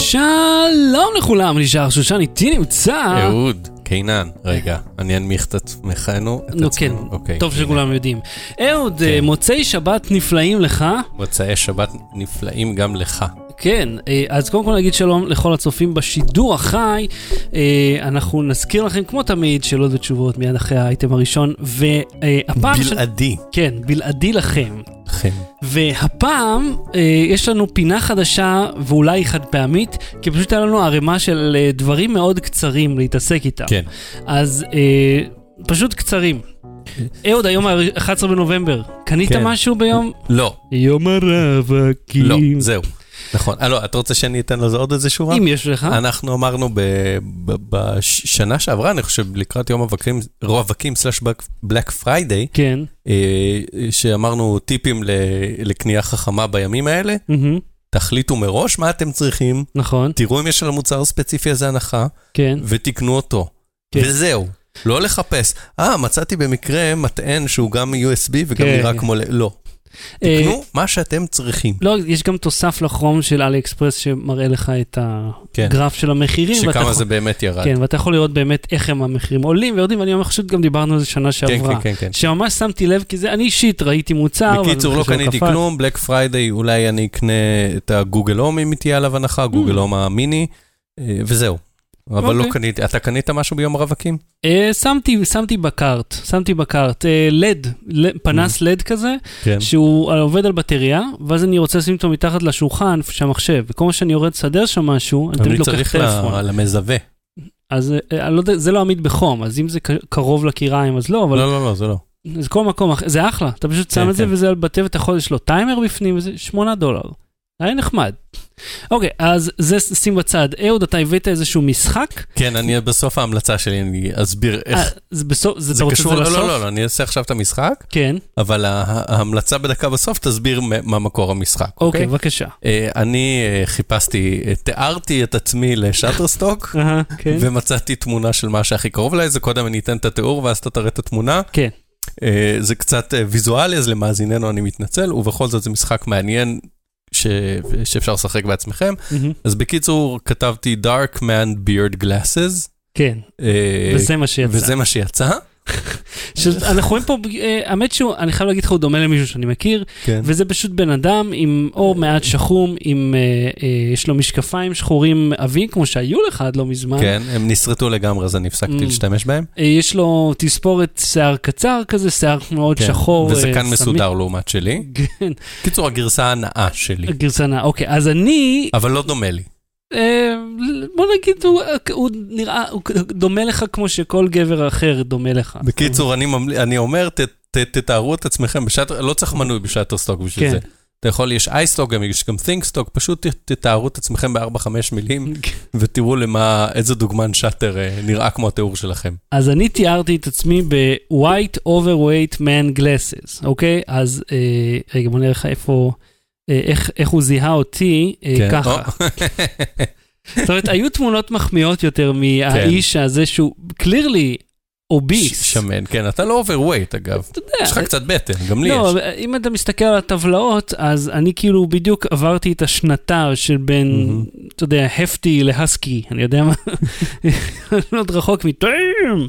שלום לכולם, נשאר שושן, איתי נמצא... אהוד, קינן, רגע, אני אנמיך את עצמנו. נו. כן, אוקיי, טוב. שכולם יודעים. אהוד, כן. אה, מוצאי שבת נפלאים לך. מוצאי שבת נפלאים גם לך. כן, אה, אז קודם כל נגיד שלום לכל הצופים בשידור החי. אה, אנחנו נזכיר לכם, כמו תמיד, שאלות ותשובות מיד אחרי האייטם הראשון, והפעם... ש- בלעדי. כן, בלעדי לכם. לכם. והפעם אה, יש לנו פינה חדשה ואולי חד פעמית, כי פשוט היה לנו ערימה של אה, דברים מאוד קצרים להתעסק איתם. כן. אז אה, פשוט קצרים. אהוד, היום ה-11 בנובמבר, קנית כן. משהו ביום? לא, יום הרווקים. לא, זהו. נכון. אה, לא, אתה רוצה שאני אתן לזה עוד איזה שורה? אם יש לך. אנחנו אמרנו ב- ב- בשנה שעברה, אני חושב, לקראת יום רווקים סלאש Black Friday, כן. אה, שאמרנו טיפים ל- לקנייה חכמה בימים האלה, מהמם, תחליטו מראש מה אתם צריכים, נכון, תראו אם יש על המוצר הספציפי הזה הנחה, כן. ותקנו אותו. כן. וזהו. לא לחפש. אה, מצאתי במקרה מטען שהוא גם USB וגם כן, נראה. כמו... לא. אה, תקנו מה שאתם צריכים. לא, יש גם תוסף לכרום של אלי אקספרס שמראה לך את כן. הגרף של המחירים. שכמה זה באמת ירד. כן, ואתה יכול לראות באמת איך הם המחירים עולים ויורדים, ואני פשוט גם דיברנו על זה שנה כן, שעברה. כן, כן, כן. שממש שמתי לב, כי זה, אני אישית ראיתי מוצר. בקיצור, לא קניתי. כלום, Black Friday, אולי אני אקנה את הגוגל הום אם תהיה עליו הנחה, גוגל הום המיני, אה, וזהו. אבל לא אוקיי. קניתי. אתה קנית משהו ביום הרווקים? אה, שמתי, שמתי ב cart, שמתי ב cart, אה, לד, פנס לד כזה, כן. שהוא עובד על בטריה, ואז אני רוצה לשים אותו מתחת לשולחן, איפה שהמחשב, וכל מה שאני יורד לסדר שם משהו, אני אני תמיד לוקח צריך טלפון. ל- למזווה. אז אה, אני לא יודע, זה לא עמיד בחום, אז אם זה קרוב לקיריים, אז לא, אבל לא, לא, לא, זה לא. זה כל מקום, זה אחלה, אתה פשוט שם כן, את זה כן. וזה על בטל ואתה יכול, יש לו טיימר בפנים, וזה 8 דולר. היה נחמד. אוקיי, אז זה שים בצד. אהוד, אתה הבאת איזשהו משחק? כן, אני בסוף ההמלצה שלי, אני אסביר אה, איך... זה בסוף, זה זה קשור, לא, לסוף? לא, לא, לא, אני אעשה עכשיו את המשחק, כן, אבל ההמלצה בדקה בסוף תסביר מה מקור המשחק, אוקיי, אוקיי? בבקשה. אה, אני אה, חיפשתי, אה, תיארתי את עצמי לשאטרסטוק, כן, ומצאתי תמונה של מה שהכי קרוב אליי, זה קודם אני אתן את התיאור ואז אתה תראה את התמונה. כן. זה קצת ויזואלי, אז למאזיננו אני מתנצל, ובכל זאת זה משחק מעניין ש... שאפשר לשחק בעצמכם. מהמם, אז בקיצור, כתבתי Dark Man Beard Glasses, כן, אה, וזה מה שיצא. וזה מה שיצא. אנחנו רואים פה, אה, האמת שהוא, אני חייב להגיד לך, הוא דומה למישהו שאני מכיר, כן. וזה פשוט בן אדם עם אור מעט שחום, עם, אה, אה, יש לו משקפיים שחורים עבים, כמו שהיו לך עד לא מזמן. כן, הם נסרטו לגמרי, אז אני הפסקתי Mm. להשתמש בהם. אה, יש לו תספורת שיער קצר כזה, שיער מאוד כן, שחור. וזקן אה. מסודר לעומת שלי. כן, קיצור, הגרסה הנאה שלי, גרסה נאה. אוקיי, אז אני, אבל לא דומה לי. אה, בוא נגיד, הוא, נראה, הוא דומה לך כמו שכל גבר אחר דומה לך. בקיצור, אני אומר, תתארו את עצמכם לא צריך מנוי בשאטרסטוק בשביל כן. זה. אתה יכול, יש אייסטוק, יש גם תינקסטוק, פשוט תתארו את עצמכם ב-4-5 מילים, ותראו למה, איזה דוגמן שאטר אה, נראה כמו התיאור שלכם. אז אני תיארתי את עצמי ב-white overweight man glasses, אוקיי? אז אה, רגע, בוא נראה לך איפה, איך, איך הוא זיהה אותי, אה, כן. ככה. זאת אומרת, היו תמונות מחמיאות יותר מהאיש הזה שהוא clearly obese. ש- שמן, כן, אתה לא overweight אגב. אתה יודע, יש לך קצת בטן, גם לי יש. לא, אם אתה מסתכל על הטבלאות, אז אני כאילו בדיוק עברתי את השנתה של בין, מהמם. אתה יודע, הפטי להסקי, אני יודע מה, אני עוד רחוק מטעים.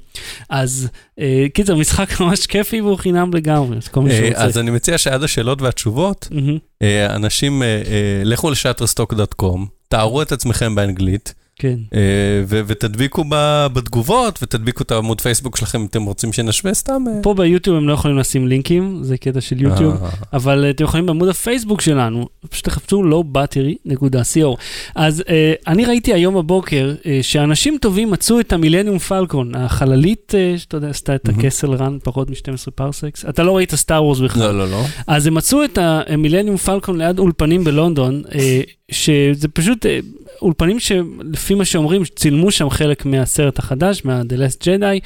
אז אה, קיצר, משחק ממש כיפי והוא חינם לגמרי, אז כל מי אה, שרוצה. אז אני מציע שעד השאלות והתשובות, מהמם, אה, אנשים, אה, אה, לכו לשאטרסטוק.com, תארו את עצמכם באנגלית, כן. אה, ו- ותדביקו ב- בתגובות, ותדביקו את העמוד פייסבוק שלכם אם אתם רוצים שנשווה סתם. אה. פה ביוטיוב הם לא יכולים לשים לינקים, זה קטע של יוטיוב. אה, אבל אתם יכולים בעמוד הפייסבוק שלנו, פשוט תחפשו lowbattery.co. אז אה, אני ראיתי היום בבוקר אה, שאנשים טובים מצאו את המילניום פלקון, החללית, אה, שאתה יודע, עשתה את. הקסל רן פחות מ-12 פרסקס. אתה לא ראית סטאר וורס בכלל. לא, לא, לא. אז הם מצאו את המילניום פלקון ליד אולפנים בלונדון, אה, שזה פשוט אה, אולפנים שלפי מה שאומרים, צילמו שם חלק מהסרט החדש, מה-The Last Jedi,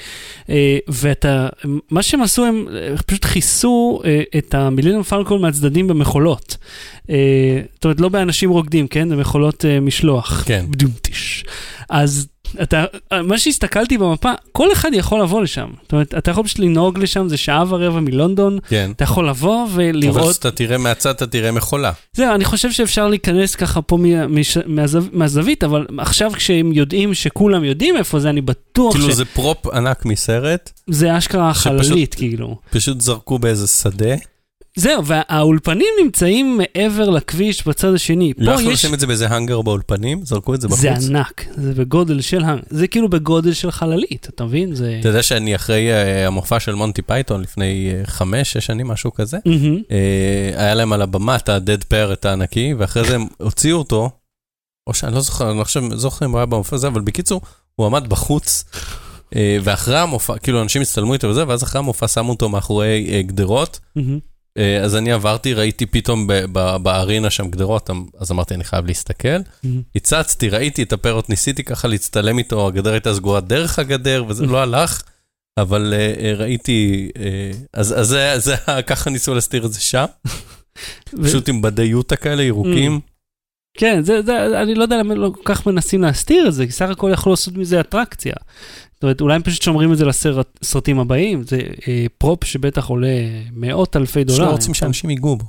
אה, ואתה, מה שהם עשו, הם אה, פשוט כיסו את המילניום פלקון מהצדדים במכולות. זאת אומרת, לא באנשים רוקדים, כן? זה מכולות אה, משלוח. כן. בדומטיש. אז אתה, מה שהסתכלתי במפה, כל אחד יכול לבוא לשם. זאת אומרת, אתה יכול פשוט לנהוג לשם, זה שעה ורבע מלונדון, כן. אתה יכול לבוא אבל ולראות. כשאתה תראה מהצד, אתה תראה מכולה. זהו, אני חושב שאפשר להיכנס ככה פה מש- מהזו- מהזווית, אבל עכשיו כשהם יודעים שכולם יודעים איפה זה, אני בטוח כאילו זה פרופ ענק מסרט, שזה אשכרה חללית, כאילו. פשוט זרקו באיזה שדה. זהו, והאולפנים נמצאים מעבר לכביש בצד השני. לא יכלו יש... לשים את זה באיזה האנגר באולפנים? זרקו את זה בחוץ? זה ענק, זה בגודל של... זה כאילו בגודל של חללית, אתה מבין? זה... אתה יודע שאני אחרי אה, המופע של מונטי פייתון לפני אה, חמש, שש שנים, משהו כזה. אה, היה להם על הבמה את ה-dead parrot הענקי, ואחרי זה הם הוציאו אותו, או שאני לא זוכר, אני לא חושב, לא זוכר אם הוא היה במופע הזה, אבל בקיצור, הוא עמד בחוץ, ואחרי המופע, כאילו אנשים הצטלמו איתו וזה, ואז אחרי המופע שמו אותו מאחורי גדרות, מהמם. אה, אז אני עברתי, ראיתי פתאום בארינה שם גדרות, אמ- אז אמרתי, אני חייב להסתכל. מהמם. הצצתי, ראיתי את הפרט, ניסיתי ככה להצטלם איתו, הגדר הייתה סגורה דרך הגדר, וזה לא הלך, אבל אה, אה, ראיתי, אז זה, ככה ניסו להסתיר את זה שם, פשוט עם בדי יוטה כאלה ירוקים. כן, זה, זה, אני לא יודע למה לא כל כך מנסים להסתיר את זה, כי סך הכל יכלו לעשות מזה אטרקציה. זאת אומרת, אולי הם פשוט שומרים את זה לסרטים הבאים, זה אה, prop שבטח עולה מאות אלפי שלא דולרים. רוצים שאנשים ייגעו בו.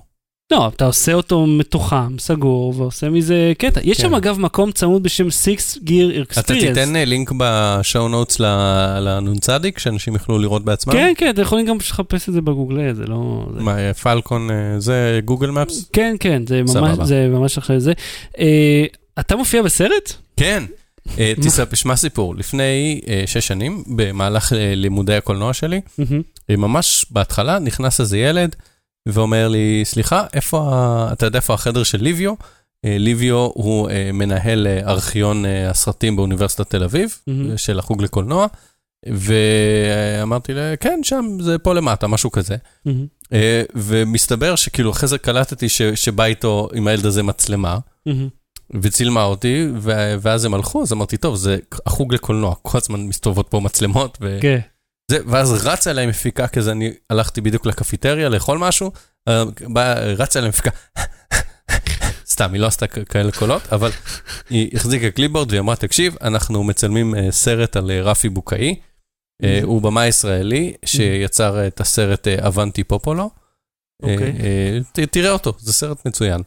לא, אתה עושה אותו מתוחם, סגור, ועושה מזה קטע. יש כן. שם אגב מקום צמוד בשם Six Gear Experience. אתה תיתן אה, לינק ב-show notes לנ"צ, שאנשים יוכלו לראות בעצמם? כן, כן, אתם יכולים גם לחפש את זה בגוגל, זה לא... זה... מה, אה, פלקון, אה, זה Google Maps? כן, כן, זה ממש. זה ממש אחרי זה. אה, אתה מופיע בסרט? כן. אה, תספר, שמע סיפור, לפני אה, שש שנים, במהלך אה, לימודי הקולנוע שלי, ממש בהתחלה נכנס איזה ילד ואומר לי, סליחה, איפה, אתה יודע איפה החדר של ליביו? ליביו הוא מנהל ארכיון הסרטים באוניברסיטת תל אביב, של החוג לקולנוע, ואמרתי לה, כן, שם זה פה למטה, משהו כזה. ומסתבר שכאילו אחרי זה קלטתי ש- שבא איתו עם הילד הזה מצלמה. וצילמה אותי, ו- ואז הם הלכו, אז אמרתי, טוב, זה החוג לקולנוע, כל הזמן מסתובבות פה מצלמות, ו... כן. זה, ואז רצה אליי מפיקה כזה, אני הלכתי בדיוק לקפיטריה לאכול משהו, אה, רצה אליי מפיקה, סתם, היא לא עשתה כאלה קולות, אבל היא החזיקה קליפבורד והיא אמרה, תקשיב, אנחנו מצלמים אה, סרט על אה, רפי בוקאי, אה, הוא במאי ישראלי שיצר את הסרט אבנטי פופולו. אוקיי. אה, תראה אותו, זה סרט מצוין.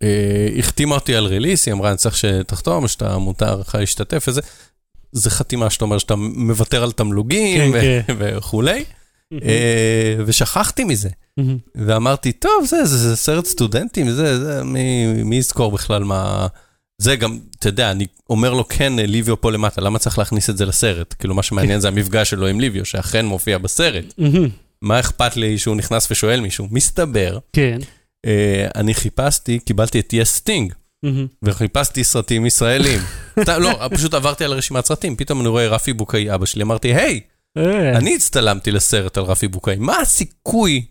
והיא החתימה אותי על ריליס, היא אמרה, אני צריך שתחתום, שאתה מותר לך להשתתף וזה. זה חתימה שאתה אומר שאתה מוותר על תמלוגים כן, כן. וכולי, אה, ושכחתי מזה. ואמרתי, טוב, זה, זה, זה סרט סטודנטים, זה, זה, מי, מי יזכור בכלל מה... זה גם, אתה יודע, אני אומר לו, כן, ליביו פה למטה, למה צריך להכניס את זה לסרט? כאילו, מה שמעניין זה המפגש שלו עם ליביו, שאכן מופיע בסרט. מה אכפת לי שהוא נכנס ושואל מישהו? מסתבר, כן. אה, אני חיפשתי, קיבלתי את yes סטינג. וחיפשתי סרטים ישראלים. לא, פשוט עברתי על רשימת סרטים, פתאום אני רואה רפי בוקאי אבא שלי, אמרתי, היי, אה, אני הצטלמתי לסרט על רפי בוקאי, מה הסיכוי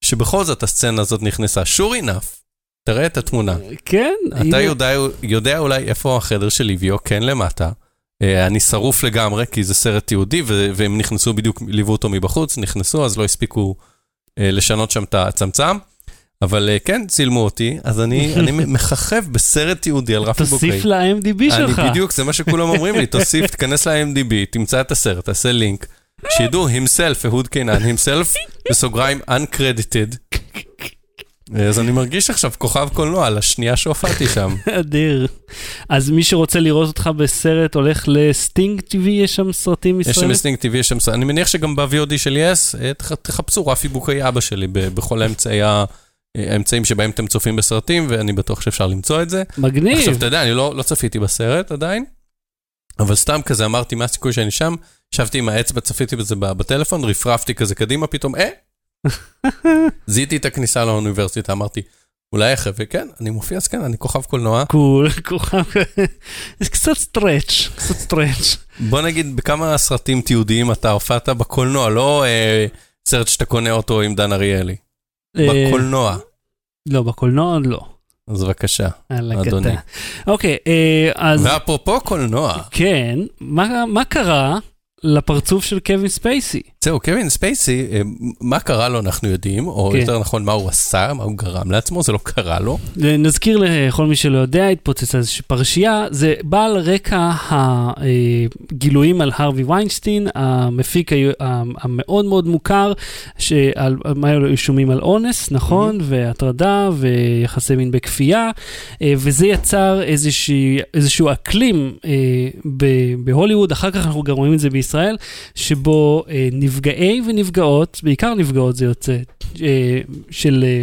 שבכל זאת הסצנה הזאת נכנסה? sure enough, תראה את התמונה. כן. אתה. יודע, יודע אולי איפה החדר של ליביו, כן למטה. אה, אני שרוף לגמרי, כי זה סרט תיעודי, והם נכנסו בדיוק, ליוו אותו מבחוץ, נכנסו, אז לא הספיקו לשנות שם את הצמצם. אבל אה, כן, צילמו אותי, אז אני, אני מככב בסרט תיעודי על רפי בוקאי. תוסיף ל-MDB שלך. אני בדיוק, זה מה שכולם אומרים לי, תוסיף, תיכנס ל-IMDb, תמצא את הסרט, תעשה לינק, שידעו himself, אהוד קינן, himself, בסוגריים uncredited. אז אני מרגיש עכשיו כוכב קולנוע על השנייה שהופעתי שם. אדיר. אז מי שרוצה לראות אותך בסרט הולך לסטינג TV, יש שם סרטים יש שם ישראלים? אינסטינקט טבעי, יש שם... ס- אני מניח שגם ב-VOD של yes, אה, תח- תחפשו רפי בוקאי אבא שלי בכל האמצעי ה- האמצעים שבהם אתם צופים בסרטים, ואני בטוח שאפשר למצוא את זה. מגניב. עכשיו, אתה יודע, אני לא, לא צפיתי בסרט עדיין, אבל סתם כזה אמרתי, מה הסיכוי שאני שם? ישבתי עם האצבע, צפיתי בזה בטלפון, רפרפתי כזה קדימה, פתאום, אה, זיהיתי את הכניסה לאוניברסיטה, אמרתי, אולי אחרי, וכן, אני מופיע, אז כן, אני כוכב קולנוע. קול, כוכב, זה קצת stretch, קצת stretch. בוא נגיד, בכמה סרטים תיעודיים אתה הופעת בקולנוע, לא אה, סרט שאתה קונה אותו עם דן אריאלי, אה, בקולנוע. לא, בקולנוע עוד לא. אז בבקשה. אדוני. אוקיי, אה, אז ואפרופו קולנוע, כן, מה מה קרה לפרצוף של קווין ספייסי? זהו, קווין ספייסי, אה, מה קרה לו אנחנו יודעים, או כן. יותר נכון, מה הוא עשה, מה הוא גרם לעצמו, זה לא קרה לו. נזכיר לכל מי שלא יודע, התפוצצה איזושהי פרשייה, זה בא על רקע הגילויים על הרווי ויינסטין, המפיק המאוד מאוד מוכר, שעל על מה היו אישומים על אונס, נכון? והטרדה ויחסי מין בכפייה, אה, וזה יצר איזושהי, איזשהו אקלים אה, בהוליווד, אחר כך אנחנו גם רואים את זה בישראל, שבו אה, נפגעי ונפגעות, בעיקר נפגעות זה יוצא, אה, של אה,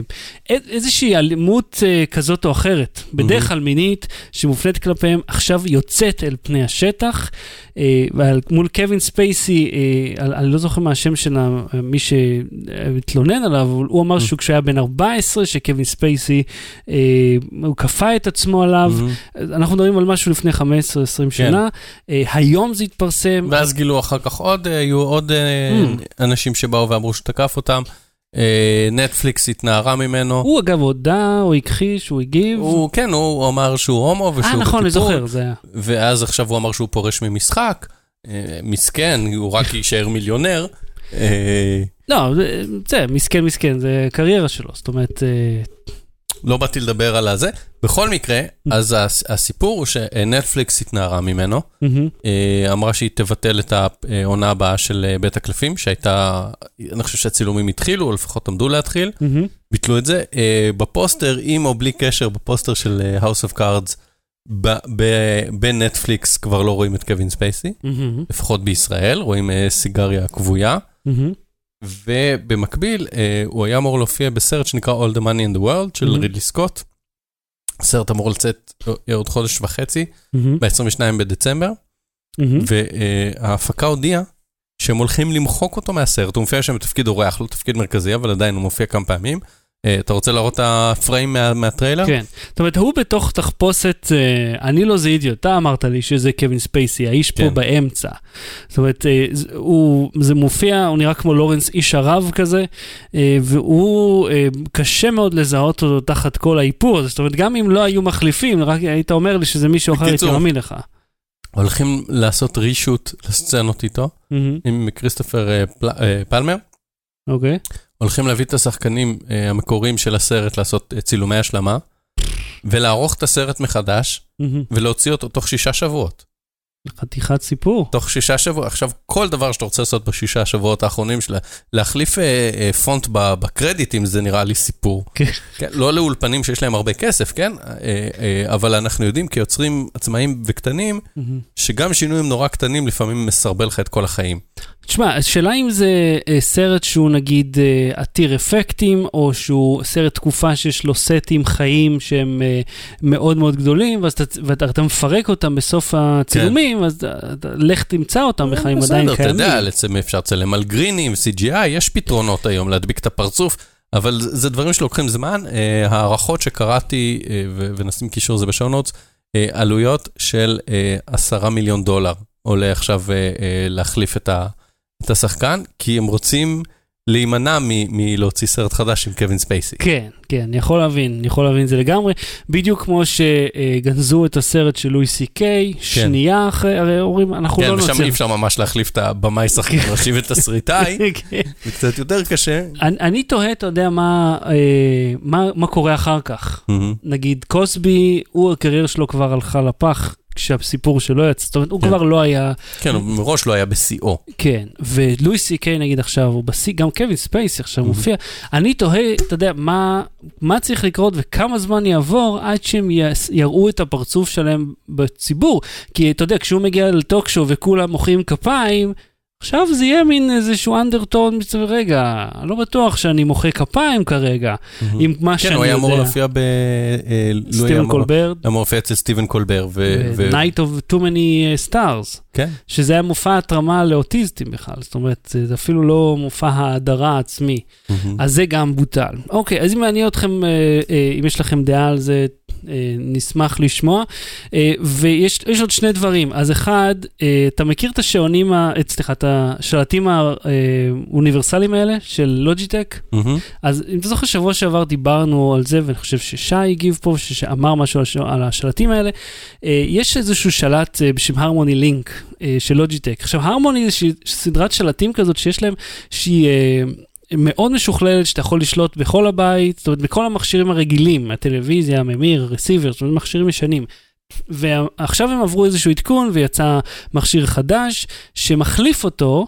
איזושהי אלימות אה, כזאת או אחרת, בדרך כלל מינית, שמופנית כלפיהם, עכשיו יוצאת אל פני השטח. מול קווין ספייסי, אני לא זוכר מה השם של מי שהתלונן עליו, הוא אמר שהוא כשהיה בן 14, שקווין ספייסי, הוא כפה את עצמו עליו. מהמם. אנחנו מדברים על משהו לפני 15-20 שנה, אה, היום זה התפרסם. ואז גילו אחר כך עוד, היו עוד Mm. אנשים שבאו ואמרו שתקף אותם. אה, נטפליקס התנערה ממנו. הוא אגב הודה, או הכחיש, הוא הגיב. הוא, כן, הוא אמר שהוא הומו ושהוא אה, נכון, אני בטיפול, זוכר, זה היה. ואז עכשיו הוא אמר שהוא פורש ממשחק. אה, מסכן, הוא רק יישאר מיליונר. אה, לא, זה- מסכן, מסכן, זה קריירה שלו, זאת אומרת, לא באתי לדבר על הזה. בכל מקרה, אז הס- הסיפור הוא שנטפליקס התנערה ממנו. אה, אמרה שהיא תבטל את העונה הבאה של אה, בית הקלפים, שהייתה, אני חושב שהצילומים התחילו, או לפחות עמדו להתחיל. ביטלו את זה. אה, בפוסטר, עם או בלי קשר, בפוסטר של House of Cards, בנטפליקס כבר לא רואים את קווין ספייסי, לפחות בישראל, רואים סיגריה כבויה. מהמם, ובמקביל, אה, הוא היה אמור להופיע בסרט שנקרא All the Money in the World של Mhm. רידלי סקוט. הסרט אמור לצאת אה, עוד חודש וחצי, מהמם, ב-22 בדצמבר, מהמם. וההפקה הודיעה שהם הולכים למחוק אותו מהסרט, הוא מופיע שם בתפקיד אורח, לא תפקיד מרכזי, אבל עדיין הוא מופיע כמה פעמים. אה, אתה רוצה להראות את הפריים מה- מהטריילר? כן, זאת אומרת, הוא בתוך תחפושת, אה, אני לא זיהיתי אותה, אמרת לי שזה קווין ספייסי, האיש פה כן. באמצע. זאת אומרת, אה, זה- הוא, זה מופיע, הוא נראה כמו לורנס איש ערב כזה, והוא, קשה מאוד לזהות אותו תחת כל האיפור הזה, זאת אומרת, גם אם לא היו מחליפים, רק היית אומר לי שזה מישהו אחר, הייתי. מאמין לך. הולכים לעשות רישוט לסצנות איתו, מהמם, עם כריסטופר פל- פלמר. אוקיי. הולכים להביא את השחקנים אה, המקוריים של הסרט לעשות אה, צילומי השלמה, ולערוך את הסרט מחדש. ולהוציא אותו תוך שישה שבועות. חתיכת סיפור. תוך שישה שבועות. עכשיו, כל דבר שאתה רוצה לעשות בשישה שבועות האחרונים שלה, להחליף אה, אה, פונט בקרדיטים, זה נראה לי סיפור. כן. כן, לא לאולפנים שיש להם הרבה כסף, כן? אה, אה, אבל אנחנו יודעים כיוצרים עצמאיים וקטנים. שגם שינויים נורא קטנים לפעמים מסרבל לך את כל החיים. תשמע, השאלה אם זה אה, סרט שהוא נגיד אה, עתיר אפקטים, או שהוא סרט תקופה שיש לו סטים חיים שהם אה, מאוד מאוד גדולים, ואז אתה, ואתה אתה מפרק אותם בסוף הצילומים, אז אתה, לך תמצא אותם בחיים עדיין בסדר, אתה קיימים. יודע, אפשר לצלם על גרינים, CGI, יש פתרונות היום להדביק את הפרצוף, אבל זה דברים שלוקחים זמן. הערכות שקראתי, ונשים קישור זה בשעונות, עלויות של עשרה מיליון דולר עולה עכשיו להחליף את ה- את השחקן, כי הם רוצים להימנע מ- מלהוציא סרט חדש עם קווין ספייסי. כן, כן, אני יכול להבין, אני יכול להבין את זה לגמרי. בדיוק כמו שגנזו את הסרט של לואי סי קיי, שנייה אחרי, הרי אומרים, אנחנו כן, לא ושם נוציא. אי אפשר ממש להחליף את הבמאי שחקן ראשי ותסריטאי, כן. זה קצת יותר קשה. אני, אני תוהה, אתה יודע, מה, אה, מה, מה קורה אחר כך. נגיד קוסבי, הוא הקריירה שלו כבר הלכה לפח כשהסיפור שלו יצא, זאת אומרת, הוא כן. כבר לא היה, כן, הוא מראש לא היה בשיאו. כן, ולואי סי קיי נגיד עכשיו, הוא בשיא, גם קווין ספייסי עכשיו Mhm. מופיע, אני תוהה, אתה יודע, מה, מה צריך לקרות וכמה זמן יעבור עד שהם יראו את הפרצוף שלהם בציבור, כי אתה יודע, כשהוא מגיע לטוקשו וכולם מוחאים כפיים, עכשיו זה יהיה מין איזשהו אנדרטון, רגע, לא בטוח שאני מוחא כפיים כרגע, עם מה שאני כן, יודע. הוא היה אמור להופיע ב... אה, סטיבן היה אמור להופיע אצל סטיבן קולבר. ו- Night of Too Many uh, Stars. כן. שזה היה מופע התרמה לאוטיסטים בכלל, זאת אומרת, זה אפילו לא מופע ההדרה העצמי. מהמם. אז זה גם בוטל. אוקיי, אז אם מעניין אתכם, אה, אה, אם יש לכם דעה על זה, אה, נשמח לשמוע. אה, ויש יש עוד שני דברים. אז אחד, אה, אתה מכיר את השעונים, אה, סליחה, את השלטים האוניברסליים האלה של לוג'יטק? מהמם. אז אם אתה זוכר, שבוע שעבר דיברנו על זה, ואני חושב ששי הגיב פה, שאמר משהו על, השלטים האלה. אה, יש איזשהו שלט אה, בשם הרמוני לינק אה, של לוג'יטק. עכשיו, הרמוני זה סדרת שלטים כזאת שיש להם, שהיא... מאוד משוכללת שאתה יכול לשלוט בכל הבית, זאת אומרת בכל המכשירים הרגילים, הטלוויזיה, הממיר, הרסיבר, זאת אומרת מכשירים ישנים. ועכשיו הם עברו איזשהו עדכון ויצא מכשיר חדש שמחליף אותו,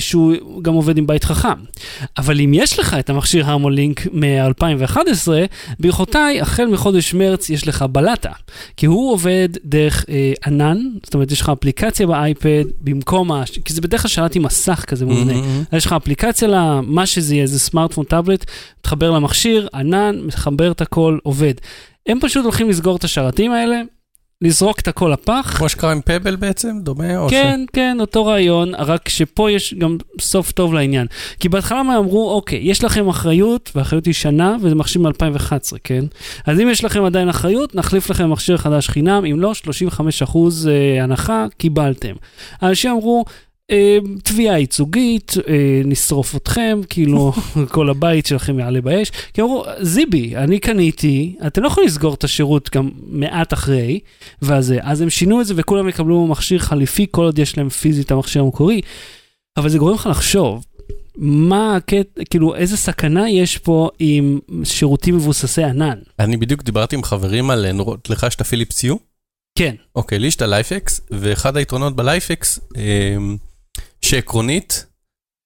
שהוא גם עובד עם בית חכם. אבל אם יש לך את המכשיר הרמולינק מ-2011, ברכותיי, החל מחודש מרץ יש לך בלטה, כי הוא עובד דרך אה, ענן, זאת אומרת יש לך אפליקציה באייפד במקום, ה... כי זה בדרך כלל שלט עם מסך כזה מובנה. מהמם. אז יש לך אפליקציה למה שזה יהיה, זה סמארטפון טאבלט, מתחבר למכשיר, ענן, מחבר את הכל, עובד. הם פשוט הולכים לסגור את השרתים האלה, לזרוק את הכל לפח. כמו שקרה עם פבל בעצם, דומה? כן, כן, אותו רעיון, רק שפה יש גם סוף טוב לעניין. כי בהתחלה הם אמרו, אוקיי, יש לכם אחריות, והאחריות היא שנה, וזה מכשיר מ-2011, כן? אז אם יש לכם עדיין אחריות, נחליף לכם מכשיר חדש חינם, אם לא, 35% אה, הנחה, קיבלתם. אנשים אמרו, תביעה ייצוגית, אה, נשרוף אתכם, כאילו כל הבית שלכם יעלה באש. כי אמרו, זיבי, אני קניתי, אתם לא יכולים לסגור את השירות גם מעט אחרי, ואז, אז הם שינו את זה וכולם יקבלו מכשיר חליפי כל עוד יש להם פיזית המכשיר המקורי. אבל זה גורם לך לחשוב, מה הקטע, כאילו איזה סכנה יש פה עם שירותים מבוססי ענן. אני בדיוק דיברתי עם חברים על, נורות, לך יש את ה-Philips Hue? כן, אוקיי, לי יש את ה-LIFX, ואחד היתרונות ב-LIFX, אמ, שעקרונית,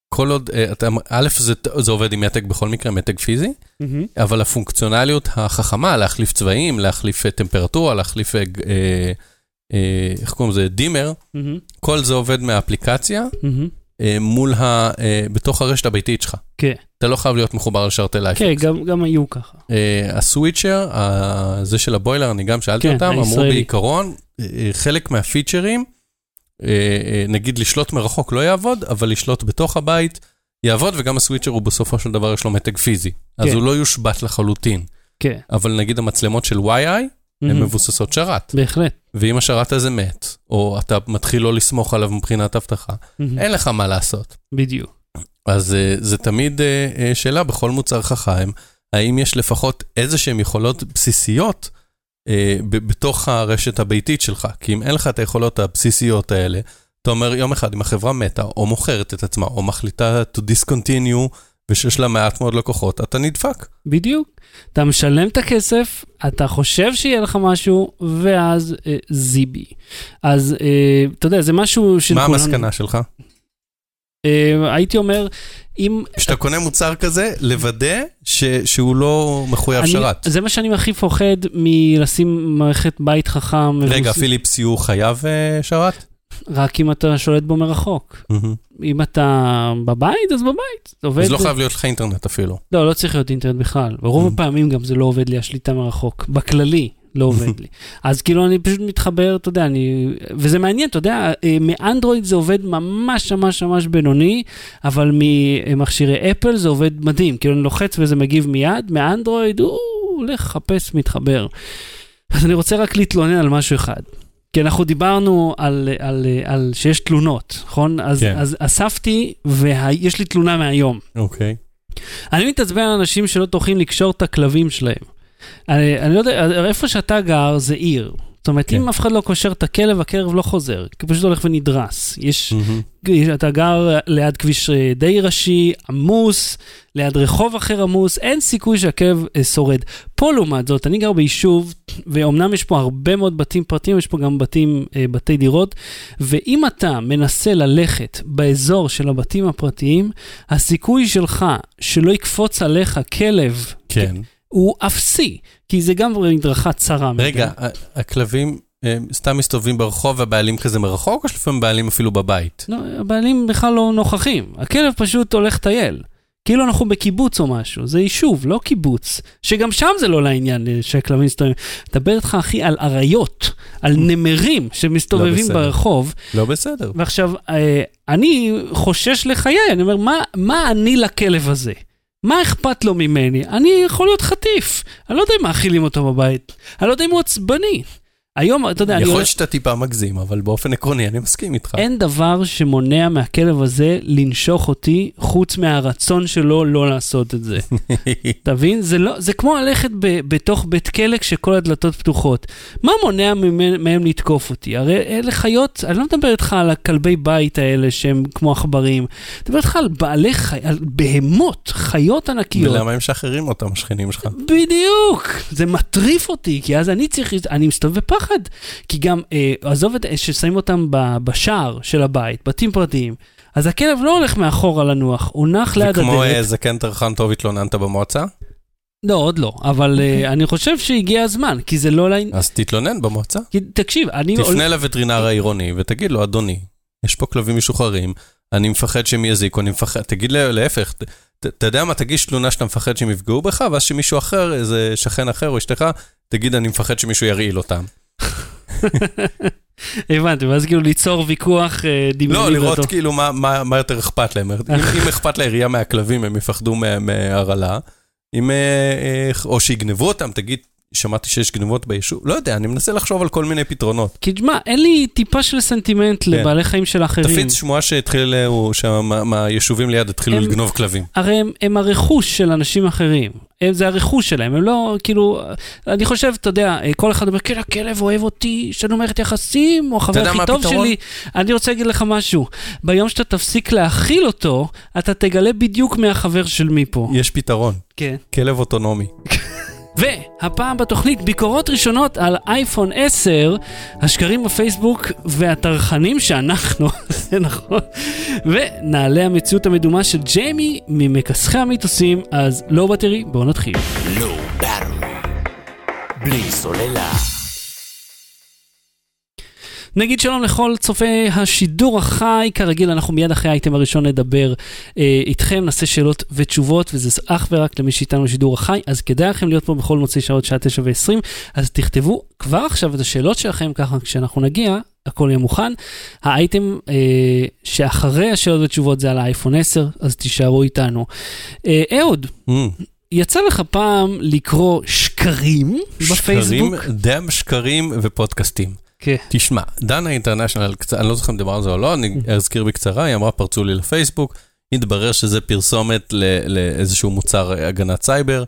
כל עוד, אה, אתה, א', זה, זה עובד עם מתג בכל מקרה, מתג פיזי, אבל הפונקציונליות החכמה, להחליף צבעים, להחליף אה, טמפרטורה, להחליף, אה, אה, אה, איך קוראים לזה, dimmer, כל זה עובד מהאפליקציה אה, מול ה... אה, בתוך הרשת הביתית שלך. כן, אתה לא חייב להיות מחובר לשרתי LIFX. כן, גם, גם היו ככה. אה, ה-Switcher, זה של הבוילר, אני גם שאלתי כן, אותם, אמרו הישראלי. בעיקרון, אה, אה, חלק מהפיצ'רים, נגיד לשלוט מרחוק לא יעבוד, אבל לשלוט בתוך הבית יעבוד, וגם הסוויצ'ר הוא בסופו של דבר יש לו מתג פיזי. אז כן. הוא לא יושבת לחלוטין. כן, אבל נגיד המצלמות של YI, הן מהמם. מבוססות שרת. בהחלט. ואם השרת הזה מת, או אתה מתחיל לא לסמוך עליו מבחינת אבטחה, מהמם. אין לך מה לעשות. בדיוק. אז אה, זה תמיד אה, אה, שאלה בכל מוצר חכם, האם יש לפחות איזה שהן יכולות בסיסיות אה, בתוך הרשת הביתית שלך? כי אם אין לך את היכולות הבסיסיות האלה, אתה אומר יום אחד אם החברה מתה, או מוכרת את עצמה, או מחליטה to discontinue, ושיש לה מעט מאוד לקוחות, אתה נדפק. בדיוק. אתה משלם את הכסף, אתה חושב שיהיה לך משהו, ואז אה, זיבי. אז אה, אתה יודע, זה משהו של מה כולנו- המסקנה שלך? אה, הייתי אומר, אם... כשאתה קונה מוצר כזה, לוודא ש- שהוא לא מחויב אני- שרת. זה מה שאני הכי פוחד מלשים מערכת בית חכם. רגע, מבוס- פיליפס יו חייב אה, שרת? רק אם אתה שולט בו מרחוק. מהמם. אם אתה בבית, אז בבית. זה עובד. אז לא חייב להיות לך אינטרנט אפילו. לא, לא צריך להיות אינטרנט בכלל. ברוב Mhm. הפעמים גם זה לא עובד לי, השליטה מרחוק. בכללי, לא עובד לי. אז כאילו אני פשוט מתחבר, אתה יודע, אני... וזה מעניין, אתה יודע, אה, מאנדרואיד זה עובד ממש ממש ממש בינוני, אבל ממכשירי אפל זה עובד מדהים. כאילו אני לוחץ וזה מגיב מיד, מאנדרואיד, הוא הולך לחפש, מתחבר. אז אני רוצה רק להתלונן על משהו אחד. כי אנחנו דיברנו על, על, על, על שיש תלונות, נכון? אז, כן. אז אספתי ויש לי תלונה מהיום. אוקיי. אני מתעצבן על אנשים שלא טורחים לקשור את הכלבים שלהם. אני, אני לא יודע, איפה שאתה גר זה עיר. זאת אומרת, כן. אם אף אחד לא קושר את הכלב, הכלב לא חוזר, כי פשוט הולך ונדרס. יש, מהמם. אתה גר ליד כביש אה, די ראשי, עמוס, ליד רחוב אחר עמוס, אין סיכוי שהכלב אה, שורד. פה לעומת זאת, אני גר ביישוב, ואומנם יש פה הרבה מאוד בתים פרטיים, יש פה גם בתים, אה, בתי דירות, ואם אתה מנסה ללכת באזור של הבתים הפרטיים, הסיכוי שלך שלא יקפוץ עליך כלב, כן. הוא אפסי, כי זה גם מדרכה צרה. רגע, הכלבים סתם מסתובבים ברחוב והבעלים כזה מרחוק, או שלפעמים בעלים אפילו בבית? לא, הבעלים בכלל לא נוכחים, הכלב פשוט הולך לטייל. כאילו אנחנו בקיבוץ או משהו, זה יישוב, לא קיבוץ. שגם שם זה לא לעניין אה, שהכלבים מסתובבים. מדבר איתך, אחי, על אריות, על נמרים שמסתובבים לא. ברחוב. לא בסדר. ועכשיו, אה, אני חושש לחיי, אני אומר, מה, מה אני לכלב הזה? מה אכפת לו ממני? אני יכול להיות חטיף. אני לא יודע אם מאכילים אותו בבית. אני לא יודע אם הוא עצבני. היום, אתה יודע, אני... יכול להיות שאתה טיפה מגזים, אבל באופן עקרוני אני מסכים איתך. אין דבר שמונע מהכלב הזה לנשוך אותי, חוץ מהרצון שלו לא לעשות את זה. אתה מבין? זה, לא, זה כמו ללכת ב, בתוך בית כלא כשכל הדלתות פתוחות. מה מונע מהם, מהם לתקוף אותי? הרי אלה חיות, אני לא מדבר איתך על הכלבי בית האלה שהם כמו עכברים. אני מדבר איתך על בעלי חיים, על בהמות, חיות ענקיות. ולמה הם משחררים אותם, השכנים שלך? בדיוק, זה מטריף אותי, כי אז אני צריך, אני מסתובב בפחד. כי גם, אה, עזוב את ששמים אותם ב, בשער של הבית, בתים פרטיים, אז הכלב לא הולך מאחורה לנוח, הוא נח ליד הדלת. זה כמו כן טרחן טוב התלוננת במועצה? לא, עוד לא, אבל uh, אני חושב שהגיע הזמן, כי זה לא... אז תתלונן במועצה. כי, תקשיב, אני... תפנה לווטרינר העירוני ותגיד לו, אדוני, יש פה כלבים משוחררים, אני מפחד שהם יזיקו, אני מפחד, תגיד להפך, אתה יודע מה, תגיש תלונה שאתה מפחד שהם יפגעו בך, ואז שמישהו אחר, איזה שכן אחר או אשתך, תגיד, אני מפחד שמישהו ירעיל אותם. הבנתי, ואז כאילו ליצור ויכוח אה, דמיוני. לא, לראות כאילו מה יותר אכפת להם. אם אכפת לעירייה מהכלבים, הם יפחדו מהרעלה. אה, או שיגנבו אותם, תגיד, שמעתי שיש גנבות ביישוב, לא יודע, אני מנסה לחשוב על כל מיני פתרונות. כי תשמע, אין לי טיפה של סנטימנט כן. לבעלי חיים של אחרים. תפיץ שמועה שהתחיל, מהיישובים ליד התחילו לגנוב כלבים. הרי הם, הם הרכוש של אנשים אחרים. הם, זה הרכוש שלהם, הם לא, כאילו, אני חושב, אתה יודע, כל אחד אומר, כן, הכלב אוהב אותי, יש לנו מערכת יחסים, הוא החבר הכי טוב הפתרון? שלי. אני רוצה להגיד לך משהו, ביום שאתה תפסיק להאכיל אותו, אתה תגלה בדיוק מי החבר של מי פה. יש פתרון. כן. כלב אוטונומי. והפעם בתוכנית ביקורות ראשונות על אייפון 10, השקרים בפייסבוק והטרחנים שאנחנו, זה נכון, ונעלה המציאות המדומה של ג'יימי ממכסחי המיתוסים, אז לא בטרי, בואו נתחיל. לא בטרי, בלי סוללה. נגיד שלום לכל צופי השידור החי, כרגיל אנחנו מיד אחרי האייטם הראשון נדבר אה, איתכם, נעשה שאלות ותשובות, וזה אך ורק למי שאיתנו בשידור החי, אז כדאי לכם להיות פה בכל מוצאי שעות שעה 9 ו-20, אז תכתבו כבר עכשיו את השאלות שלכם, ככה כשאנחנו נגיע, הכל יהיה מוכן. האייטם אה, שאחרי השאלות ותשובות זה על האייפון 10, אז תישארו איתנו. אה, אהוד. Mm. יצא לך פעם לקרוא שקרים, שקרים בפייסבוק? שקרים, דם שקרים ופודקאסטים. כן. תשמע, דנה אינטרנשיונל, אני לא זוכר אם דיברנו על זה או לא, אני אזכיר בקצרה, היא אמרה, פרצו לי לפייסבוק, התברר שזה פרסומת לאיזשהו מוצר הגנת סייבר,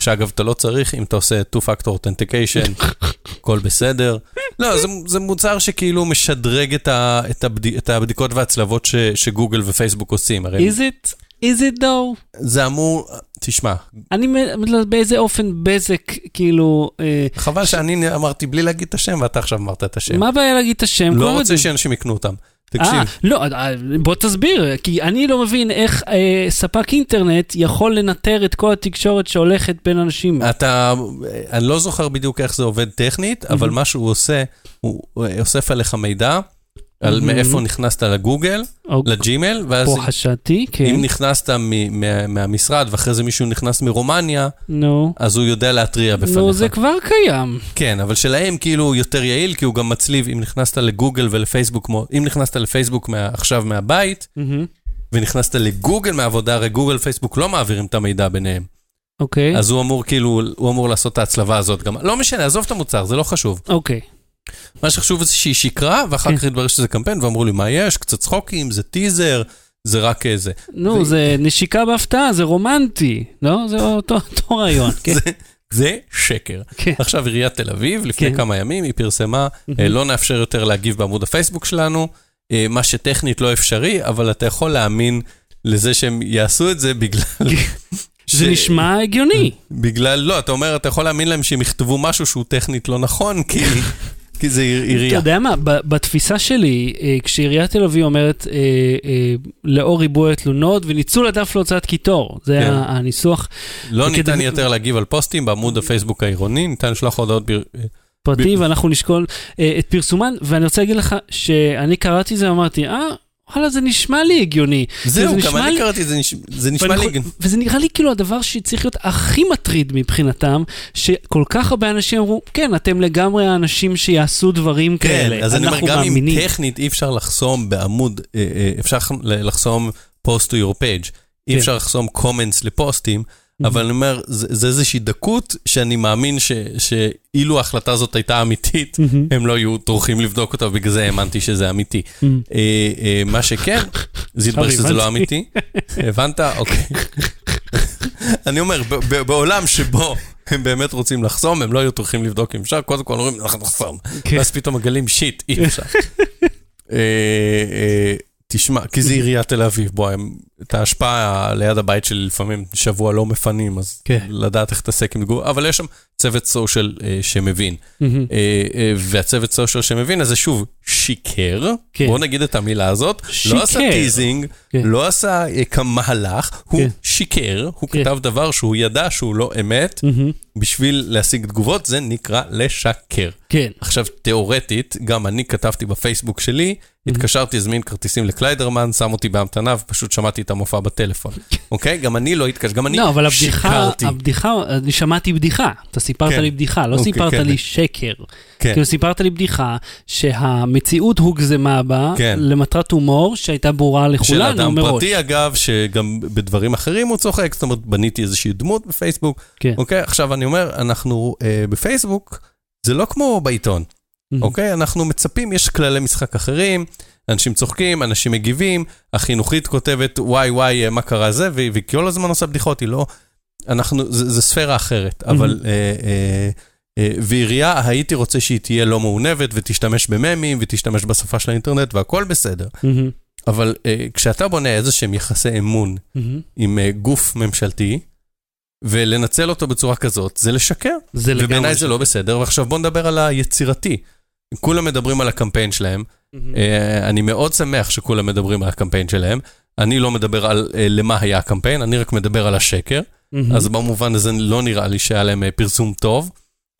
שאגב, אתה לא צריך, אם אתה עושה 2-Factor Authentication, הכל בסדר. לא, זה, זה מוצר שכאילו משדרג את, ה, את, הבד, את הבדיקות והצלבות ש, שגוגל ופייסבוק עושים. Is it? Is it though? זה אמור, תשמע. אני באיזה אופן בזק, כאילו... אה, חבל שאני אמרתי בלי להגיד את השם, ואתה עכשיו אמרת את השם. מה הבעיה להגיד את השם? לא רוצה שאנשים יקנו אותם. תקשיב. 아, לא, אה, בוא תסביר, כי אני לא מבין איך אה, ספק אינטרנט יכול לנטר את כל התקשורת שהולכת בין אנשים. אתה, אני לא זוכר בדיוק איך זה עובד טכנית, אבל מה שהוא עושה, הוא אוסף עליך מידע. על מאיפה נכנסת לגוגל, לג'ימל, ואז פה חשדתי, כן. אם נכנסת מהמשרד ואחרי זה מישהו נכנס מרומניה, נו. אז הוא יודע להתריע בפניך. נו, זה כבר קיים. כן, אבל שלהם כאילו יותר יעיל, כי הוא גם מצליב, אם נכנסת לגוגל ולפייסבוק, אם נכנסת לפייסבוק עכשיו מהבית, ונכנסת לגוגל מהעבודה, הרי גוגל ופייסבוק לא מעבירים את המידע ביניהם. אוקיי. אז הוא אמור כאילו, הוא אמור לעשות את ההצלבה הזאת גם. לא משנה, עזוב את המוצר, זה לא חשוב. אוקיי. מה שחשוב זה שהיא שקרה, ואחר כן. כך התברר שזה קמפיין, ואמרו לי, מה יש? קצת צחוקים, זה טיזר, זה רק איזה. נו, זה נשיקה בהפתעה, זה רומנטי, לא? זה אותו רעיון, כן. זה שקר. כן. עכשיו עיריית תל אביב, לפני כן. כמה ימים, היא פרסמה, אה, לא נאפשר יותר להגיב בעמוד הפייסבוק שלנו, אה, מה שטכנית לא אפשרי, אבל אתה יכול להאמין לזה שהם יעשו את זה בגלל... זה נשמע הגיוני. בגלל, לא, אתה אומר, אתה יכול להאמין להם שהם יכתבו משהו שהוא טכנית לא נכון, כי כי זה עירייה. אתה יודע מה, בתפיסה שלי, אה, כשעיריית תל אביב אומרת, אה, אה, לאור ריבוי התלונות וניצול הדף להוצאת קיטור, זה כן. הניסוח. לא ניתן יותר להגיב על פוסטים בעמוד הפייסבוק העירוני, ניתן לשלוח הודעות פרטי, ואנחנו נשקול את פרסומן, ואני רוצה להגיד לך שאני קראתי זה ואמרתי, אה, וואלה, זה נשמע לי הגיוני. זהו, גם אני קראתי, זה נשמע לי הגיוני. וזה נראה לי כאילו הדבר שצריך להיות הכי מטריד מבחינתם, שכל כך הרבה אנשים אמרו, כן, אתם לגמרי האנשים שיעשו דברים כן, כאלה, כן, אז אני אומר, גם אם טכנית אי אפשר לחסום בעמוד, אה, אה, אפשר לחסום post to your page. אי כן. אפשר לחסום comments לפוסטים, אבל אני אומר, זה זה איזושהי דקות שאני מאמין ש- שאילו ההחלטה הזאת הייתה אמיתית. הם לא היו טורחים לבדוק אותה, ובגלל זה האמנתי שזה אמיתי. אה, אה, מה שכן, זה התברר שזה לא. אמיתי. הבנת? אוקיי. אני אומר, בעולם שבו הם באמת רוצים לחסום, הם לא היו טורחים לבדוק אם אפשר, קודם כל אומרים, אנחנו נחסום. כן. ואז פתאום מגלים, שיט, אי אפשר. תשמע, כי זה עיריית תל אביב, בוא, הם- את ההשפעה ליד הבית שלי לפעמים שבוע לא מפנים, אז כן. לדעת איך להתעסק עם תגובה, אבל יש שם צוות social אה, שמבין. מהמם. אה, אה, והצוות social שמבין, אז זה שוב שיקר, כן. בוא נגיד את המילה הזאת, שיקר. לא עשה teasing, כן. לא עשה אה, כמהלך, הוא כן. שיקר, הוא כן. כתב דבר שהוא ידע שהוא לא אמת, מהמם. בשביל להשיג תגובות, זה נקרא לשקר. כן. עכשיו, תיאורטית, גם אני כתבתי בפייסבוק שלי, התקשרתי להזמין כרטיסים לקליידרמן, שם אותי בהמתנה ופשוט שמעתי את המופע בטלפון. אוקיי? גם אני לא התקשר, גם אני לא, אבל הבדיחה, שיקרתי. הבדיחה, אני שמעתי בדיחה. אתה סיפרת כן. לי בדיחה, לא אוקיי, סיפרת כן. לי שקר. כן. כאילו סיפרת לי בדיחה שהמציאות הוגזמה בה כן. למטרת הומור שהייתה ברורה של לכולנו אדם מראש. פרטי, אגב, שגם בדברים אחרים הוא צוחק, זאת אומרת, בניתי איזושהי דמות בפייסבוק. כן. אוקיי? עכשיו אני אומר, אנחנו אה, בפייסבוק, זה לא כמו בעיתון, מהמם. אוקיי? אנחנו מצפים, יש כללי משחק אחרים, אנשים צוחקים, אנשים מגיבים, החינוכית כותבת, וואי וואי, אה, מה קרה זה, והיא כל הזמן עושה בדיחות, היא לא... אנחנו, זה, זה ספירה אחרת, אבל... אה, אה, אה, ועירייה, הייתי רוצה שהיא תהיה לא מעונבת ותשתמש בממים ותשתמש בשפה של האינטרנט והכל בסדר. מהמם. אבל אה, כשאתה בונה איזה שהם יחסי אמון מהמם. עם אה, גוף ממשלתי, ולנצל אותו בצורה כזאת, זה לשקר. זה לגמרי. ובעיניי זה לא בסדר, ועכשיו בוא נדבר על היצירתי. כולם מדברים על הקמפיין שלהם, מהמם. אה, אני מאוד שמח שכולם מדברים על הקמפיין שלהם. אני לא מדבר על אה, למה היה הקמפיין, אני רק מדבר על השקר, מהמם. אז במובן הזה לא נראה לי שהיה להם אה, פרסום טוב.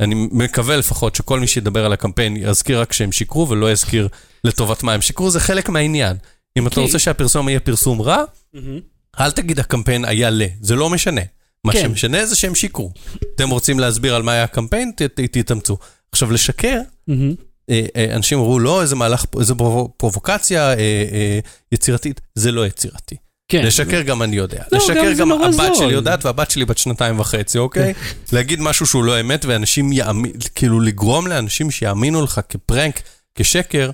אני מקווה לפחות שכל מי שידבר על הקמפיין יזכיר רק שהם שיקרו ולא יזכיר לטובת מה הם שיקרו, זה חלק מהעניין. אם אתה כי- רוצה שהפרסום יהיה פרסום רע, מהמם. אל תגיד הקמפיין היה ל, זה לא משנה. מה כן. שמשנה זה שהם שיקרו. אתם רוצים להסביר על מה היה הקמפיין, ת- תתאמצו. עכשיו, לשקר, מהמם. אה, אה, אנשים אמרו, לא, איזה מהלך, איזה פרו- פרובוקציה אה, אה, יצירתית, זה לא יצירתי. כן. לשקר גם אני יודע. לא, לשקר גם גם הבת. כן. שלי יודעת, והבת שלי בת שנתיים וחצי, אוקיי? להגיד משהו שהוא לא אמת, ואנשים יאמינו, כאילו לגרום לאנשים שיאמינו לך כפרנק, כשקר,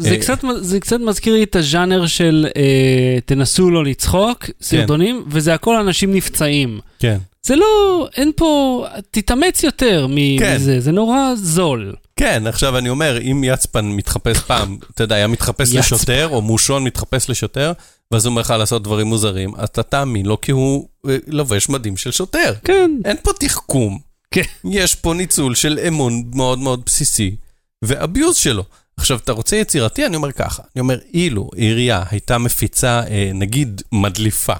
זה אה, קצת, זה קצת מזכיר לי את הז'אנר של אה, תנסו לא לצחוק, סרטונים, וזה הכל אנשים נפצעים. כן. זה לא, אין פה, תתאמץ יותר כן. מזה, זה נורא זול. כן, עכשיו אני אומר, אם יצפן מתחפש פעם, אתה יודע, היה מתחפש. לשוטר, או מושון מתחפש לשוטר, ואז הוא אומר לך לעשות דברים מוזרים, אתה תאמין לו כי הוא אה, לובש מדים של שוטר. כן. אין פה תחכום. כן. יש פה ניצול של אמון מאוד מאוד בסיסי, ואביוז שלו. עכשיו, אתה רוצה יצירתי? אני אומר ככה, אני אומר, אילו עירייה הייתה מפיצה, אה, נגיד, מדליפה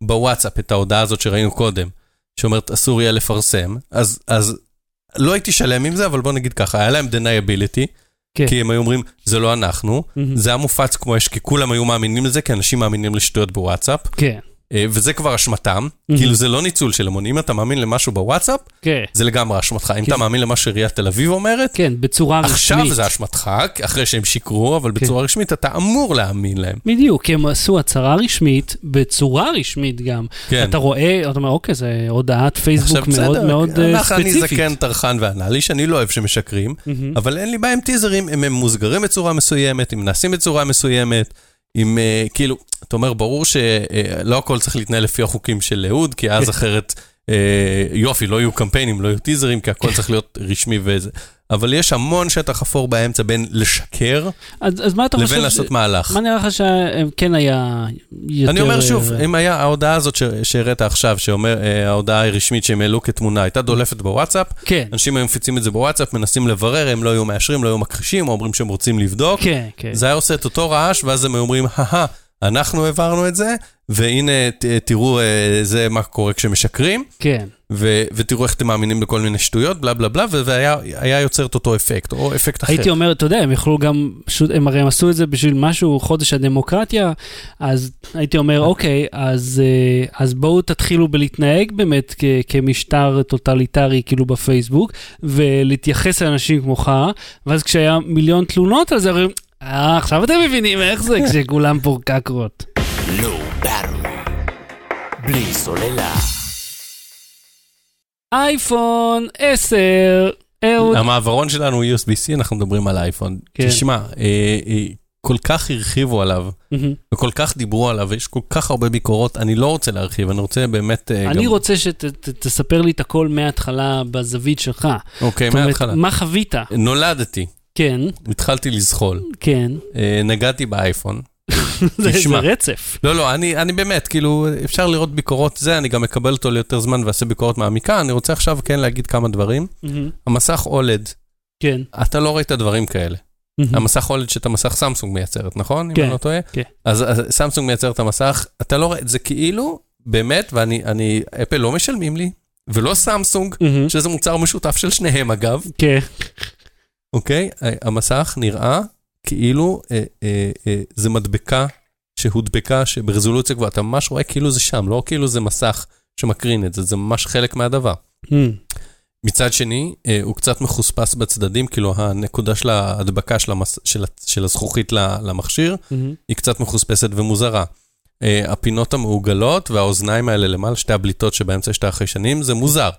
בוואטסאפ את ההודעה הזאת שראינו קודם, שאומרת אסור יהיה לפרסם, אז, אז לא הייתי שלם עם זה, אבל בוא נגיד ככה, היה להם deniability, כן. כי הם היו אומרים, זה לא אנחנו, מהמם. זה היה מופץ כמו אש, כי כולם היו מאמינים לזה, כי אנשים מאמינים לשטויות בוואטסאפ, כן. אה, וזה כבר אשמתם, מהמם. כאילו זה לא ניצול של אמון, אם אתה מאמין למשהו בוואטסאפ, כן. זה לגמרי אשמתך. אם כי אתה מאמין למה שעיריית תל אביב אומרת, כן, בצורה רשמית. עכשיו זה אשמתך, אחרי שהם שיקרו, אבל כן. בצורה רשמית אתה אמור להאמין להם. בדיוק, כי הם עשו הצהרה רשמית, בצורה רשמית גם. כן. אתה רואה, אתה אומר, אוקיי, זה הודעת פייסבוק מאוד בסדר, מאוד אה, אנחנו- אני ספציפית. זקן, טרחן ואנאלי, שאני לא אוהב שמשקרים, מהמם. אבל אין לי בעיה עם טיזרים, אם הם מוסגרים בצורה מסוימת, אם נעשים בצורה מסוימת, אם אה, כאילו, אתה אומר, ברור שלא הכל צריך להתנהל לפי החוקים של אהוד, כי אז אחרת, אה, יופי, לא יהיו קמפיינים, לא יהיו טיזרים, כי הכל צריך להיות רשמי וזה. אבל יש המון שטח אפור באמצע בין לשקר אז אז מה אתה חושב? לבין לעשות מהלך. מה נראה לך שכן היה יותר... אני אומר שוב, אה, אם היה ההודעה הזאת ש- שהראית עכשיו, שאומר, אה, ההודעה הרשמית שהם העלו כתמונה, הייתה דולפת בוואטסאפ, כן, אנשים היו מפיצים את זה בוואטסאפ, מנסים לברר, הם לא היו מאשרים, לא היו מכחישים, או אומרים שהם רוצים לבדוק. כן, כן. זה היה עושה את אותו רעש, ואז הם היו אומרים, הא אנחנו העברנו את זה, והנה, ת- תראו, אה, זה מה קורה כשמשקרים, כן. ו- ותראו איך אתם מאמינים בכל מיני שטויות, בלה בלה בלה, והיה היה יוצר את אותו אפקט, או אפקט אחר. הייתי אומר, אתה יודע, הם יכלו גם, פשוט, הם הרי הם עשו את זה בשביל משהו, חודש הדמוקרטיה, אז הייתי אומר, אוקיי, אז, אה, אז בואו תתחילו בלהתנהג באמת כ- כמשטר טוטליטרי, כאילו בפייסבוק, ולהתייחס לאנשים כמוך, ואז כשהיה מיליון תלונות על זה, אומרים, אה, עכשיו אתם מבינים איך זה כשכולם פה קקרות. Low Battery. בלי סוללה. אייפון 10, אהוד. המעברון שלנו הוא USB-C, אנחנו מדברים על אייפון. כן. תשמע, אה, אה, כל כך הרחיבו עליו, מהמם. וכל כך דיברו עליו, ויש כל כך הרבה ביקורות, אני לא רוצה להרחיב, אני רוצה באמת... אה, אני גם- רוצה שתספר לי את הכל מההתחלה בזווית שלך. אוקיי, מההתחלה. מה חווית? נולדתי, כן, התחלתי לזחול, כן. אה, נגעתי באייפון. זה זה. רצף. לא, לא, אני, אני באמת, כאילו, אפשר לראות ביקורות זה, אני גם מקבל אותו ליותר זמן ואעשה ביקורת מעמיקה. אני רוצה עכשיו כן להגיד כמה דברים. המסך אולד, כן. אתה לא ראית דברים כאלה. המסך אולד שאת המסך סמסונג מייצרת, נכון? אם כן, אני לא טועה? כן. אז, אז סמסונג מייצר את המסך, אתה לא רואה, זה כאילו, באמת, ואני, אני, אפל לא משלמים לי, ולא סמסונג. שזה מוצר משותף של שניהם אגב, כן. אוקיי? המסך נראה כאילו אה, אה, אה, זה מדבקה שהודבקה, שברזולוציה גבוהה, אתה ממש רואה כאילו זה שם, לא כאילו זה מסך שמקרין את זה, זה ממש חלק מהדבר. מהמם. מצד שני, אה, הוא קצת מחוספס בצדדים, כאילו הנקודה של ההדבקה של, המס... של, של הזכוכית למכשיר, מהמם. היא קצת מחוספסת ומוזרה. אה, הפינות המעוגלות והאוזניים האלה למעלה, שתי הבליטות שבאמצע שתי החיישנים, זה מוזר.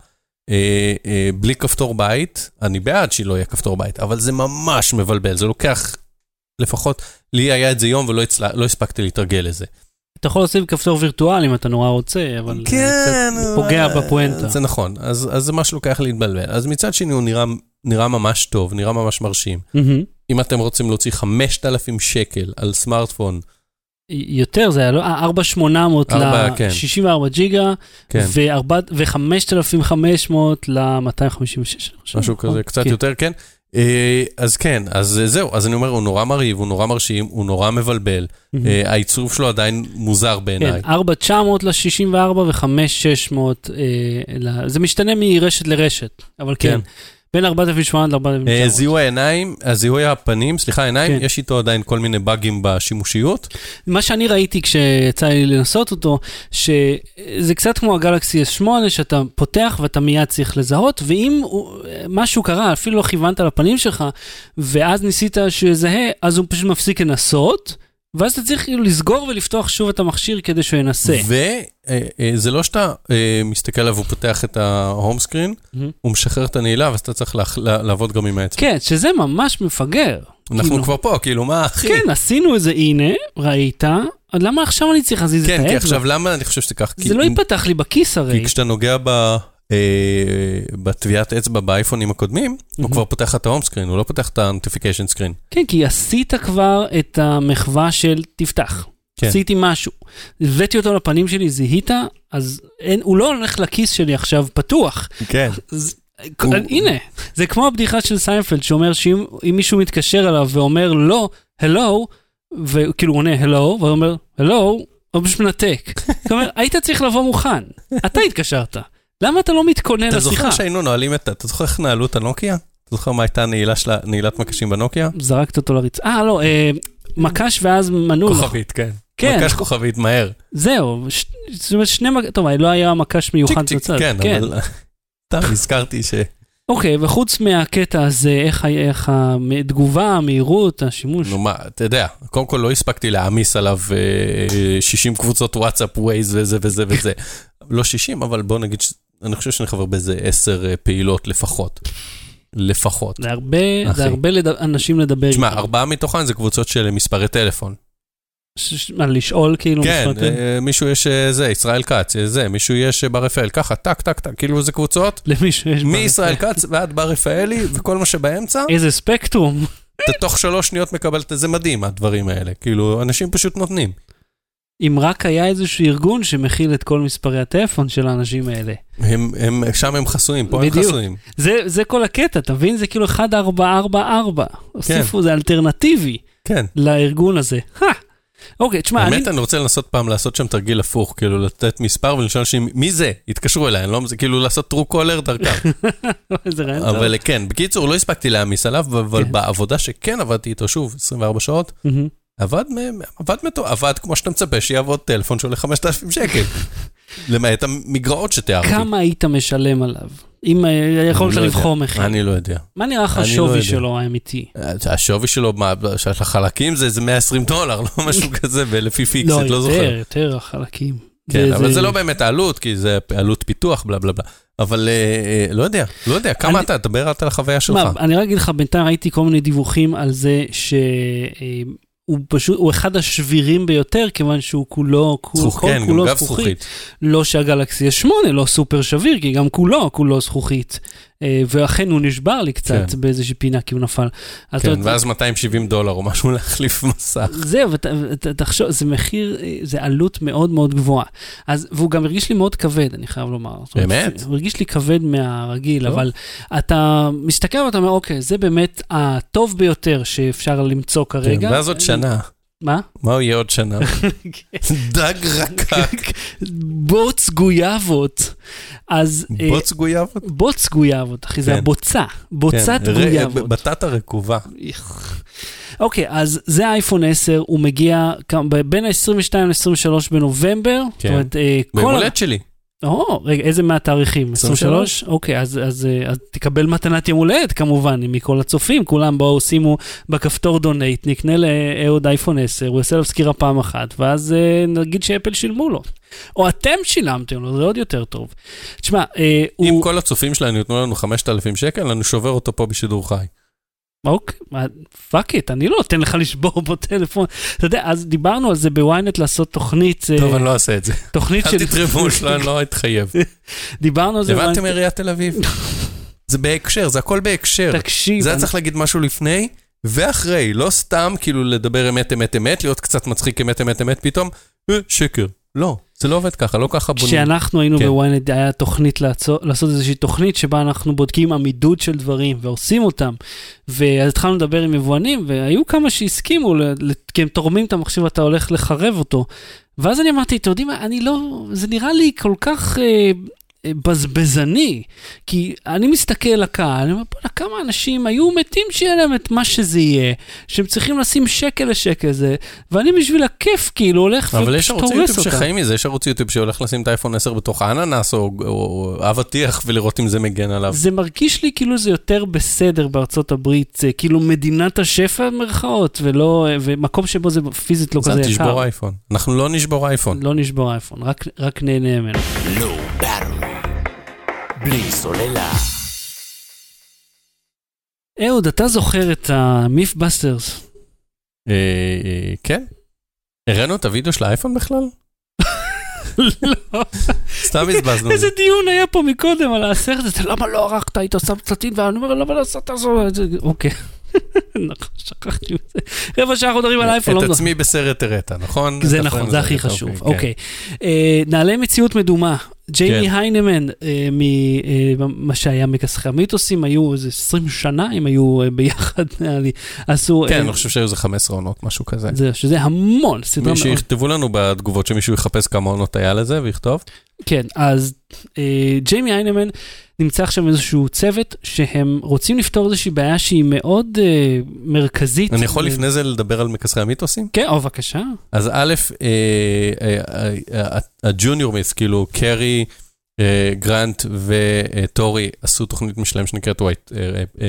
אה, אה, בלי כפתור בית, אני בעד שלא יהיה כפתור בית, אבל זה ממש מבלבל, זה לוקח, לפחות, לי היה את זה יום ולא לא הספקתי להתרגל לזה. אתה יכול לשים כפתור וירטואלי אם אתה נורא רוצה, אבל זה קצת פוגע אה, בפואנטה. זה נכון, אז, אז זה מה שלוקח להתבלבל. אז מצד שני הוא נראה, נראה ממש טוב, נראה ממש מרשים. מהמם. אם אתם רוצים להוציא 5,000 שקל על סמארטפון, יותר, זה היה לא, אה, 4800 ארבע, כן. ל-64 ג'יגה, כן, ו-5500 ל-256. משהו כזה, קצת כן. יותר, כן. אה, אז כן, אז אה, זהו, אז אני אומר, הוא נורא מרהיב, הוא נורא מרשים, הוא נורא מבלבל. אה, העיצוב שלו עדיין מוזר כן, בעיניי. 4900 ל-64 ו-5600, זה משתנה מרשת לרשת, אבל כן, כן. בין 4800 אה, ל-4900. זיהוי העיניים, הזיהוי הפנים, סליחה, העיניים, כן. יש איתו עדיין כל מיני באגים בשימושיות. מה שאני ראיתי כשיצא לי לנסות אותו, שזה קצת כמו הגלקסי S8, שאתה פותח ואתה מיד צריך לזהות, ואם הוא- משהו קרה, אפילו לא כיוונת לפנים שלך, ואז ניסית שהוא יזהה, אז הוא פשוט מפסיק לנסות, ואז אתה צריך כאילו לסגור ולפתוח שוב את המכשיר כדי שהוא ינסה. וזה לא שאתה אה, מסתכל עליו ופותח את ההום סקרין. הוא משחרר את הנעילה, ואז אתה צריך לעבוד גם עם האצבע. כן, שזה ממש מפגר. אנחנו כאילו- כבר פה, כאילו, מה, אחי? כן, עשינו את זה, הנה, ראית, אז למה עכשיו אני צריך להזיז את כן, האצבע? כי עכשיו, למה אני חושב שזה כך? זה לא ייפתח לי בכיס הרי. כי כשאתה נוגע ב... אה, בטביעת אצבע באייפונים הקודמים, הוא מהמם. כבר פותח את ה-home screen, הוא לא פותח את ה-notification screen. כן, כי עשית כבר את המחווה של תפתח. כן. עשיתי משהו. הבאתי אותו לפנים שלי, זיהית, אז אין, הוא לא הולך לכיס שלי עכשיו פתוח. כן. אז, הוא- הנה, זה כמו הבדיחה של סיינפלד, שאומר שאם אם מישהו מתקשר אליו ואומר לא, הלו, וכאילו הוא עונה הלו, והוא אומר הלו, הוא פשוט מנתק. זאת אומרת, היית צריך לבוא מוכן, אתה התקשרת. למה אתה לא מתכונן אתה לשיחה? זוכר שהיינו נועלים את. אתה זוכר איך נעלו את הנוקיה? אתה זוכר מה הייתה הנעילה של נעילת מקשים בנוקיה? זרקת אותו לריצה. אה, לא, אה, מקש ואז מנעול. כוכבית, כן. כן. מקש כוכבית, מהר. זהו, ש... זאת אומרת שני מק... טוב, לא היה מקש מיוחד צ'יק צ'יק, בצד. כן, אבל... סתם נזכרתי ש... אוקיי, וחוץ מהקטע הזה, איך, איך התגובה, המהירות, השימוש? נו מה, אתה יודע, קודם כל לא הספקתי להעמיס עליו אה, 60 קבוצות וואטסאפ, Waze וזה וזה וזה. לא 60, אבל בוא נגיד, אני חושב שאני חבר באיזה 10 אה, פעילות לפחות. לפחות. זה הרבה, אחי. זה הרבה לד... אנשים לדבר תשמע, איתם. ארבעה מתוכן זה קבוצות של מספרי טלפון. ש... מה, לשאול כאילו? כן? אה, מישהו יש אה, זה, ישראל כץ, אה, זה, מישהו יש אה, בר רפאל, ככה, טק, טק, טק, כאילו זה קבוצות, למישהו יש... מישראל כץ ועד בר רפאלי, וכל מה שבאמצע, איזה ספקטרום. אתה תוך שלוש שניות מקבל את זה מדהים, הדברים האלה. כאילו, אנשים פשוט נותנים. אם רק היה איזשהו ארגון שמכיל את כל מספרי הטלפון של האנשים האלה. הם, הם, שם הם חסויים, פה הם בדיוק. חסויים. זה, זה כל הקטע, אתה מבין? זה כאילו 1444. כן. הוסיפו, זה אלטרנטיבי כן. לארגון הזה. אוקיי, תשמע, אני... האמת, אני רוצה לנסות פעם לעשות שם תרגיל הפוך, כאילו לתת מספר ולשאול אנשים, מי זה? יתקשרו אליי, אני לא, זה כאילו לעשות טרו קולר דרכם. איזה רעיון טוב. אבל כן, בקיצור, לא הספקתי להעמיס עליו, אבל כן. בעבודה שכן עבדתי איתו, שוב, 24 שעות. עבד, עבד עבד כמו שאתה מצפה שיעבוד טלפון שעולה 5,000 שקל. למעט המגרעות שתיארתי. כמה היית משלם עליו? אם אה, יכולת אני לא. לבחור מחיר. אני לא יודע. מה נראה לך אני לא השווי יודע. שלו האמיתי? השווי שלו, מה, של החלקים זה איזה 120 דולר, לא משהו כזה, ולפי לא, פיקסט, לא זוכר. יותר, יותר החלקים. כן, אבל זה לא באמת העלות, כי זה עלות פיתוח, בלה בלה בלה. אבל אה, אה, לא יודע, לא יודע, כמה אתה, דבר על החוויה שלך. מה, אני רק אגיד לך, בינתיים ראיתי כל מיני דיווחים על זה ש... אה, הוא פשוט, הוא אחד השבירים ביותר, כיוון שהוא כולו, זכוכ, כל כן, כולו זכוכית. זכוכית. לא שהגלקסי S8 לא סופר שביר, כי גם כולו, כולו זכוכית. אה, ואכן הוא נשבר לי קצת כן. באיזושהי פינה, כי הוא נפל. אתה כן, יודע, ואז 270 דולר או משהו להחליף מסך. זהו, תחשוב, זה מחיר, אה, זה עלות מאוד מאוד גבוהה. אז, והוא גם הרגיש לי מאוד כבד, אני חייב לומר. זאת אומרת, באמת? הוא הרגיש לי כבד מהרגיל, טוב. אבל אתה מסתכל ואתה אומר, אוקיי, זה באמת הטוב ביותר שאפשר למצוא כרגע. כן, ואז עוד שנה, מה? מה הוא יהיה עוד שנה? דג רקק, בוץ גויאבות. אז... אה, בוץ גויאבות? בוץ גויאבות, אחי, זה כן. הבוצה. בוצת כן, ר- גויאבות. בטטה רקובה. אוקיי, אז זה האייפון 10, הוא מגיע בין ה-22 ל-23 בנובמבר. כן. זאת אומרת, אה, כל... ביום הולדת שלי. או, רגע, איזה מהתאריכים? 23? 23? אוקיי, אז, אז, אה, אז תקבל מתנת יום הולדת כמובן, מכל הצופים, כולם בואו שימו בכפתור דונייט, נקנה לאהוד אייפון 10, הוא יעשה לו סקירה פעם אחת, ואז אה, נגיד שאפל שילמו לו. או אתם שילמתם לו, זה עוד יותר טוב. תשמע, אה, אם הוא... כל הצופים שלנו ייתנו לנו 5,000 שקל, אני שובר אותו פה בשידור חי. אוקיי, fuck it, אני לא נותן לך לשבור בו טלפון. אתה יודע, אז דיברנו על זה בוויינט לעשות תוכנית, אה, טוב, אני לא אעשה את זה. תוכנית אל תתרמו שלו, אני לא אתחייב. דיברנו על זה הבנתם בוויינט- עיריית תל אביב? זה בהקשר, זה הכל בהקשר. תקשיב, זה היה צריך להגיד משהו לפני ואחרי, לא סתם כאילו לדבר אמת אמת אמת, להיות קצת מצחיק אמת אמת אמת פתאום, אה, שקר. לא, זה לא עובד ככה, לא ככה בונים. כשאנחנו היינו כן. בוויינט, היה תוכנית לעצור, לעשות איזושהי תוכנית שבה אנחנו בודקים עמידות של דברים ועושים אותם. ואז התחלנו לדבר עם יבואנים, והיו כמה שהסכימו, כי הם תורמים את המחשב ואתה הולך לחרב אותו. ואז אני אמרתי, אתם יודעים מה, אני לא, זה נראה לי כל כך... אה, בזבזני, כי אני מסתכל לקהל, אני אומר, בוא'נה, כמה אנשים היו מתים שיהיה להם את מה שזה יהיה, שהם צריכים לשים שקל לשקל זה, ואני בשביל הכיף כאילו הולך אבל יש ופשוט ערוצי הורס יוטיוב אותם. שחיים מזה, יש ערוץ יוטיוב שהולך לשים את האייפון 10 בתוך האננס או או- או אבטיח ולראות אם זה מגן עליו. זה מרגיש לי כאילו זה יותר בסדר בארצות הברית, זה כאילו מדינת השפע במרכאות, ולא, ומקום שבו זה פיזית לא כזה תשבור יקר. אייפון. אנחנו לא נשבור אייפון. לא נשבור אייפון, רק, רק נהנה ממנו. בלי סוללה. אהוד, אתה זוכר את המיפבאסטרס? אה, אה, כן. הראינו את הוידאו של האייפון בכלל? לא. סתם בזבזנו. איזה דיון היה פה מקודם על הסרט הזה, למה לא ערכת איתו סם פצצים, ואני אומר, למה לא עשית את זה? אוקיי. נכון, שכחתי מזה. רבע שעה אנחנו מדברים על אייפון, לא את מדברים. עצמי בסרט הראת, נכון? זה נכון, זה הכי חשוב. כן. אוקיי. אה, נעלה מציאות מדומה. ג'יימי כן. היינמן, אה, ממה שהיה מכסחי המיתוסים, היו איזה 20 שנה, הם היו אה, ביחד, נראה לי, עשו... כן, אה, אני חושב שהיו איזה 15 עונות, משהו כזה. זה, שזה המון, סדרה מאוד... שיכתבו לנו בתגובות שמישהו יחפש כמה עונות היה לזה ויכתוב. כן, אז אה, ג'יימי היינמן נמצא עכשיו איזשהו צוות שהם רוצים לפתור איזושהי בעיה שהיא מאוד אה, מרכזית. אני יכול ו- לפני זה לדבר על מכסחי המיתוסים? כן, או בבקשה. אז א', אה, אה, אה, הג'וניור מיס, כאילו קרי, גרנט וטורי עשו תוכנית משלהם שנקראת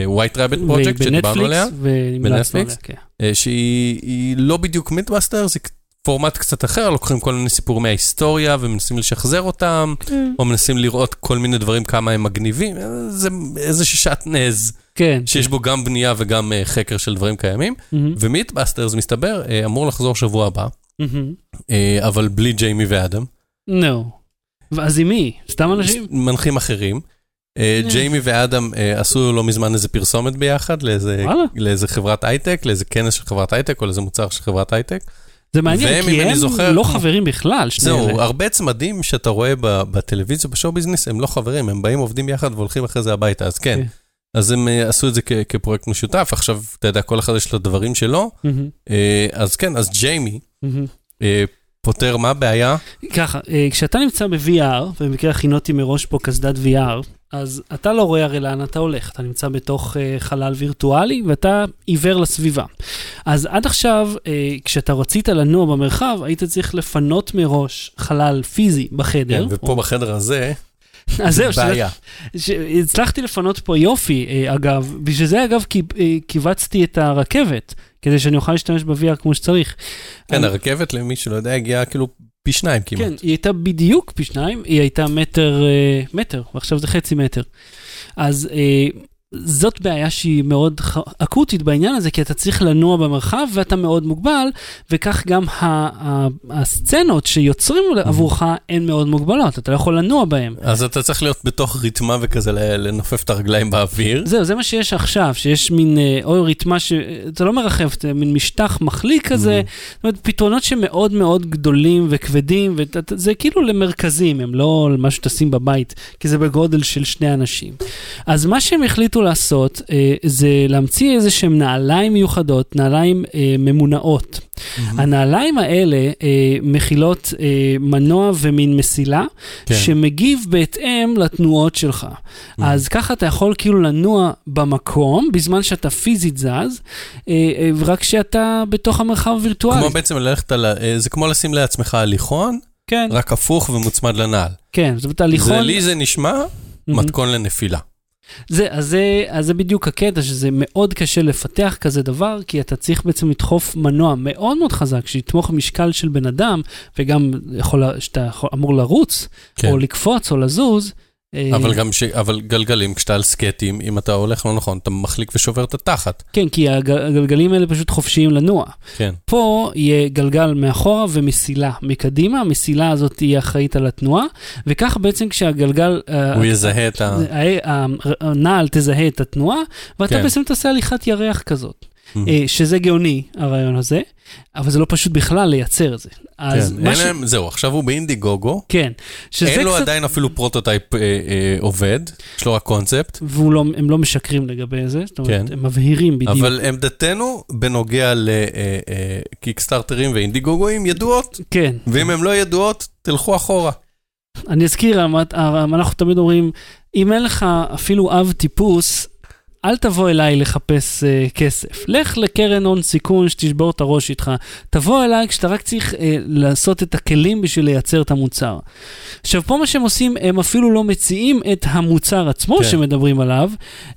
White Rabbit Project, שדיברנו עליה, והמלצנו בנטפליקס? כן. שהיא היא לא בדיוק MythBuster, זה פורמט קצת אחר, לוקחים כל מיני סיפורים מההיסטוריה ומנסים לשחזר אותם, או מנסים לראות כל מיני דברים כמה הם מגניבים, זה איזושהי שעטנז כן. שיש בו גם בנייה וגם אה, חקר של דברים קיימים, מהמם, ו MythBusters מסתבר אה, אמור לחזור שבוע הבא. אה, אבל בלי ג'יימי ואדם. נו. ואז עם מי? סתם אנשים? מנחים אחרים. ג'יימי ואדם עשו לא מזמן איזה פרסומת ביחד. לאיזה חברת הייטק, לאיזה כנס של חברת הייטק או לאיזה מוצר של חברת הייטק. זה מעניין, והם, כי הם זוכר- לא חברים בכלל, שני זהו, אלה. הרבה צמדים שאתה רואה ב- בטלוויזיה, ב show business, הם לא חברים, הם באים, עובדים יחד והולכים אחרי זה הביתה, אז כן. כן. אז הם אה, עשו את זה כ- כפרויקט משותף, עכשיו, אתה יודע, כל אחד יש לו דברים שלו, אה, אז כן, אז ג'יימי. אה, פותר מה הבעיה? ככה, כשאתה נמצא ב-VR, ובמקרה הכינותי מראש פה קסדת VR, אז אתה לא רואה הרי לאן אתה הולך, אתה נמצא בתוך אה, חלל וירטואלי ואתה עיוור לסביבה. אז עד עכשיו, אה, כשאתה רצית לנוע במרחב, היית צריך לפנות מראש חלל פיזי בחדר. כן, ופה בחדר הזה, אז זהו, בעיה. ש- הצלחתי לפנות פה יופי, אה, אגב. בשביל זה, אגב, כי- כיווצתי את הרכבת, כדי שאני אוכל להשתמש ב-VR כמו שצריך. כן, הרכבת, למי שלא יודע, הגיעה כאילו פי שניים כמעט. כן, היא הייתה בדיוק פי שניים, היא הייתה מטר, אה, מטר, ועכשיו זה חצי מטר. אז אה, זאת בעיה שהיא מאוד אקוטית בעניין הזה, כי אתה צריך לנוע במרחב ואתה מאוד מוגבל, וכך גם ה- ה- הסצנות שיוצרים עבורך הן מאוד מוגבלות, אתה לא יכול לנוע בהן. אז אתה צריך להיות בתוך ריתמה וכזה לנופף את הרגליים באוויר. זהו, זה מה שיש עכשיו, שיש מין, אה, או ריתמה ש... אתה לא מרחב, זה מין משטח מחליא כזה, זאת אומרת, פתרונות שמאוד מאוד גדולים וכבדים, וזה כאילו למרכזים, הם לא מה שתשים בבית, כי זה בגודל של שני אנשים. אז מה שהם החליטו לעשות, אה, זה להמציא איזה שהם נעליים מיוחדות, נעליים אה, ממונעות. הנעליים האלה אה, מכילות אה, מנוע ומין מסילה, כן. שמגיב בהתאם לתנועות שלך. אז ככה אתה יכול כאילו לנוע במקום, בזמן שאתה פיזית זז, אה, אה, רק שאתה בתוך המרחב הווירטואלי. כמו בעצם ללכת על ה... אה, זה כמו לשים לעצמך הליכון, כן, רק הפוך ומוצמד לנעל. כן, זאת אומרת, זה הליכון... לי זה נשמע מהמם. מתכון לנפילה. זה, אז, זה, אז זה בדיוק הקטע, שזה מאוד קשה לפתח כזה דבר, כי אתה צריך בעצם לדחוף מנוע מאוד מאוד חזק, שיתמוך משקל של בן אדם, וגם יכול, שאתה יכול, אמור לרוץ, כן. או לקפוץ, או לזוז. אה, אבל גם ש... אבל גלגלים, כשאתה על סקטים, אם אתה הולך לא נכון, אתה מחליק ושובר את התחת. כן, כי הג- הגלגלים האלה פשוט חופשיים לנוע. כן. פה יהיה גלגל מאחורה ומסילה מקדימה, המסילה הזאת תהיה אחראית על התנועה, וכך בעצם כשהגלגל, אה, הוא יזהה את ה... ה- ה- הנעל תזהה את התנועה, ואתה כן. בעצם תעשה הליכת ירח כזאת. אה, שזה גאוני, הרעיון הזה, אבל זה לא פשוט בכלל לייצר את זה. אז כן, ש... להם, זהו, עכשיו הוא ב Indiegogo, כן, אין לו קצת... עדיין אפילו prototype אה, אה, עובד, יש לו רק קונספט, והם לא, לא משקרים לגבי זה, זאת אומרת, כן. הם מבהירים בדיוק. אבל עמדתנו בנוגע לקיקסטארטרים ואינדיגוגואים ידועות, כן, ואם הן לא ידועות, תלכו אחורה. אני אזכיר, אנחנו תמיד אומרים, אם אין לך אפילו אב טיפוס, אל תבוא אליי לחפש uh, כסף. לך לקרן הון סיכון שתשבור את הראש איתך. תבוא אליי כשאתה רק צריך uh, לעשות את הכלים בשביל לייצר את המוצר. עכשיו, פה מה שהם עושים, הם אפילו לא מציעים את המוצר עצמו כן. שמדברים עליו,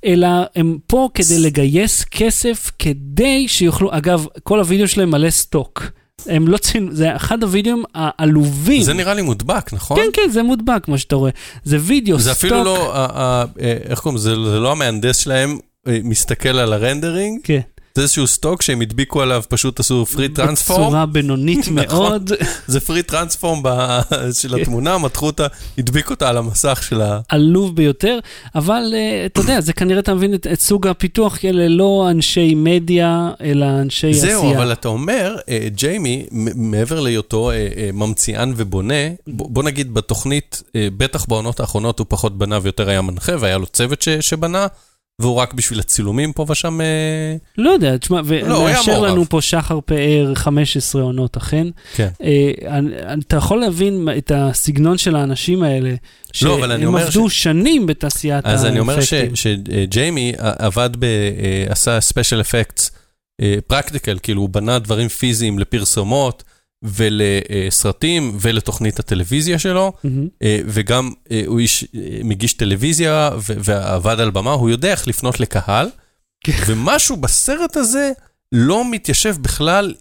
אלא הם פה כדי לגייס כסף כדי שיוכלו, אגב, כל הוידאו שלהם מלא סטוק. הם לא ציינו, זה אחד הוידאוים העלובים. זה נראה לי מודבק, נכון? כן, כן, זה מודבק, כמו שאתה רואה. זה וידאו, זה stock. אפילו לא, אה, איך קוראים זה לא המהנדס שלהם אה, מסתכל על ה rendering, כן. זה איזשהו stock שהם הדביקו עליו, פשוט עשו free transform, בצורה בינונית נכון. מאוד, זה free transform של. התמונה, מתחו אותה, הדביקו אותה על המסך של ה... עלוב ביותר, אבל אה, אתה יודע, זה כנראה, אתה מבין את, סוג הפיתוח, כי אלה לא אנשי מדיה, אלא אנשי עשייה. זהו, אבל אתה אומר, אה, ג'יימי, מעבר להיותו אה, ממציאן ובונה, בוא נגיד בתוכנית, בטח בעונות האחרונות הוא פחות בנה ויותר היה מנחה, והיה לו צוות שבנה, והוא רק בשביל הצילומים פה ושם... אה, לא יודע, תשמע, לא, ומאשר מעורב. לנו פה שחר פאר 15 עונות, אכן. כן. אה, אתה יכול להבין את הסגנון של האנשים האלה, לא, שהם אומר עבדו שנים בתעשיית אז אני אומר ש- האפקטים. שג'יימי עבד ב... אה, עשה special effects practical, כאילו הוא בנה דברים פיזיים לפרסומות ולסרטים ולתוכנית הטלוויזיה שלו. אה, וגם אה, הוא איש אה, מגיש טלוויזיה ועבד על במה, הוא יודע איך לפנות לקהל, כן. ומשהו בסרט הזה לא מתיישב בכלל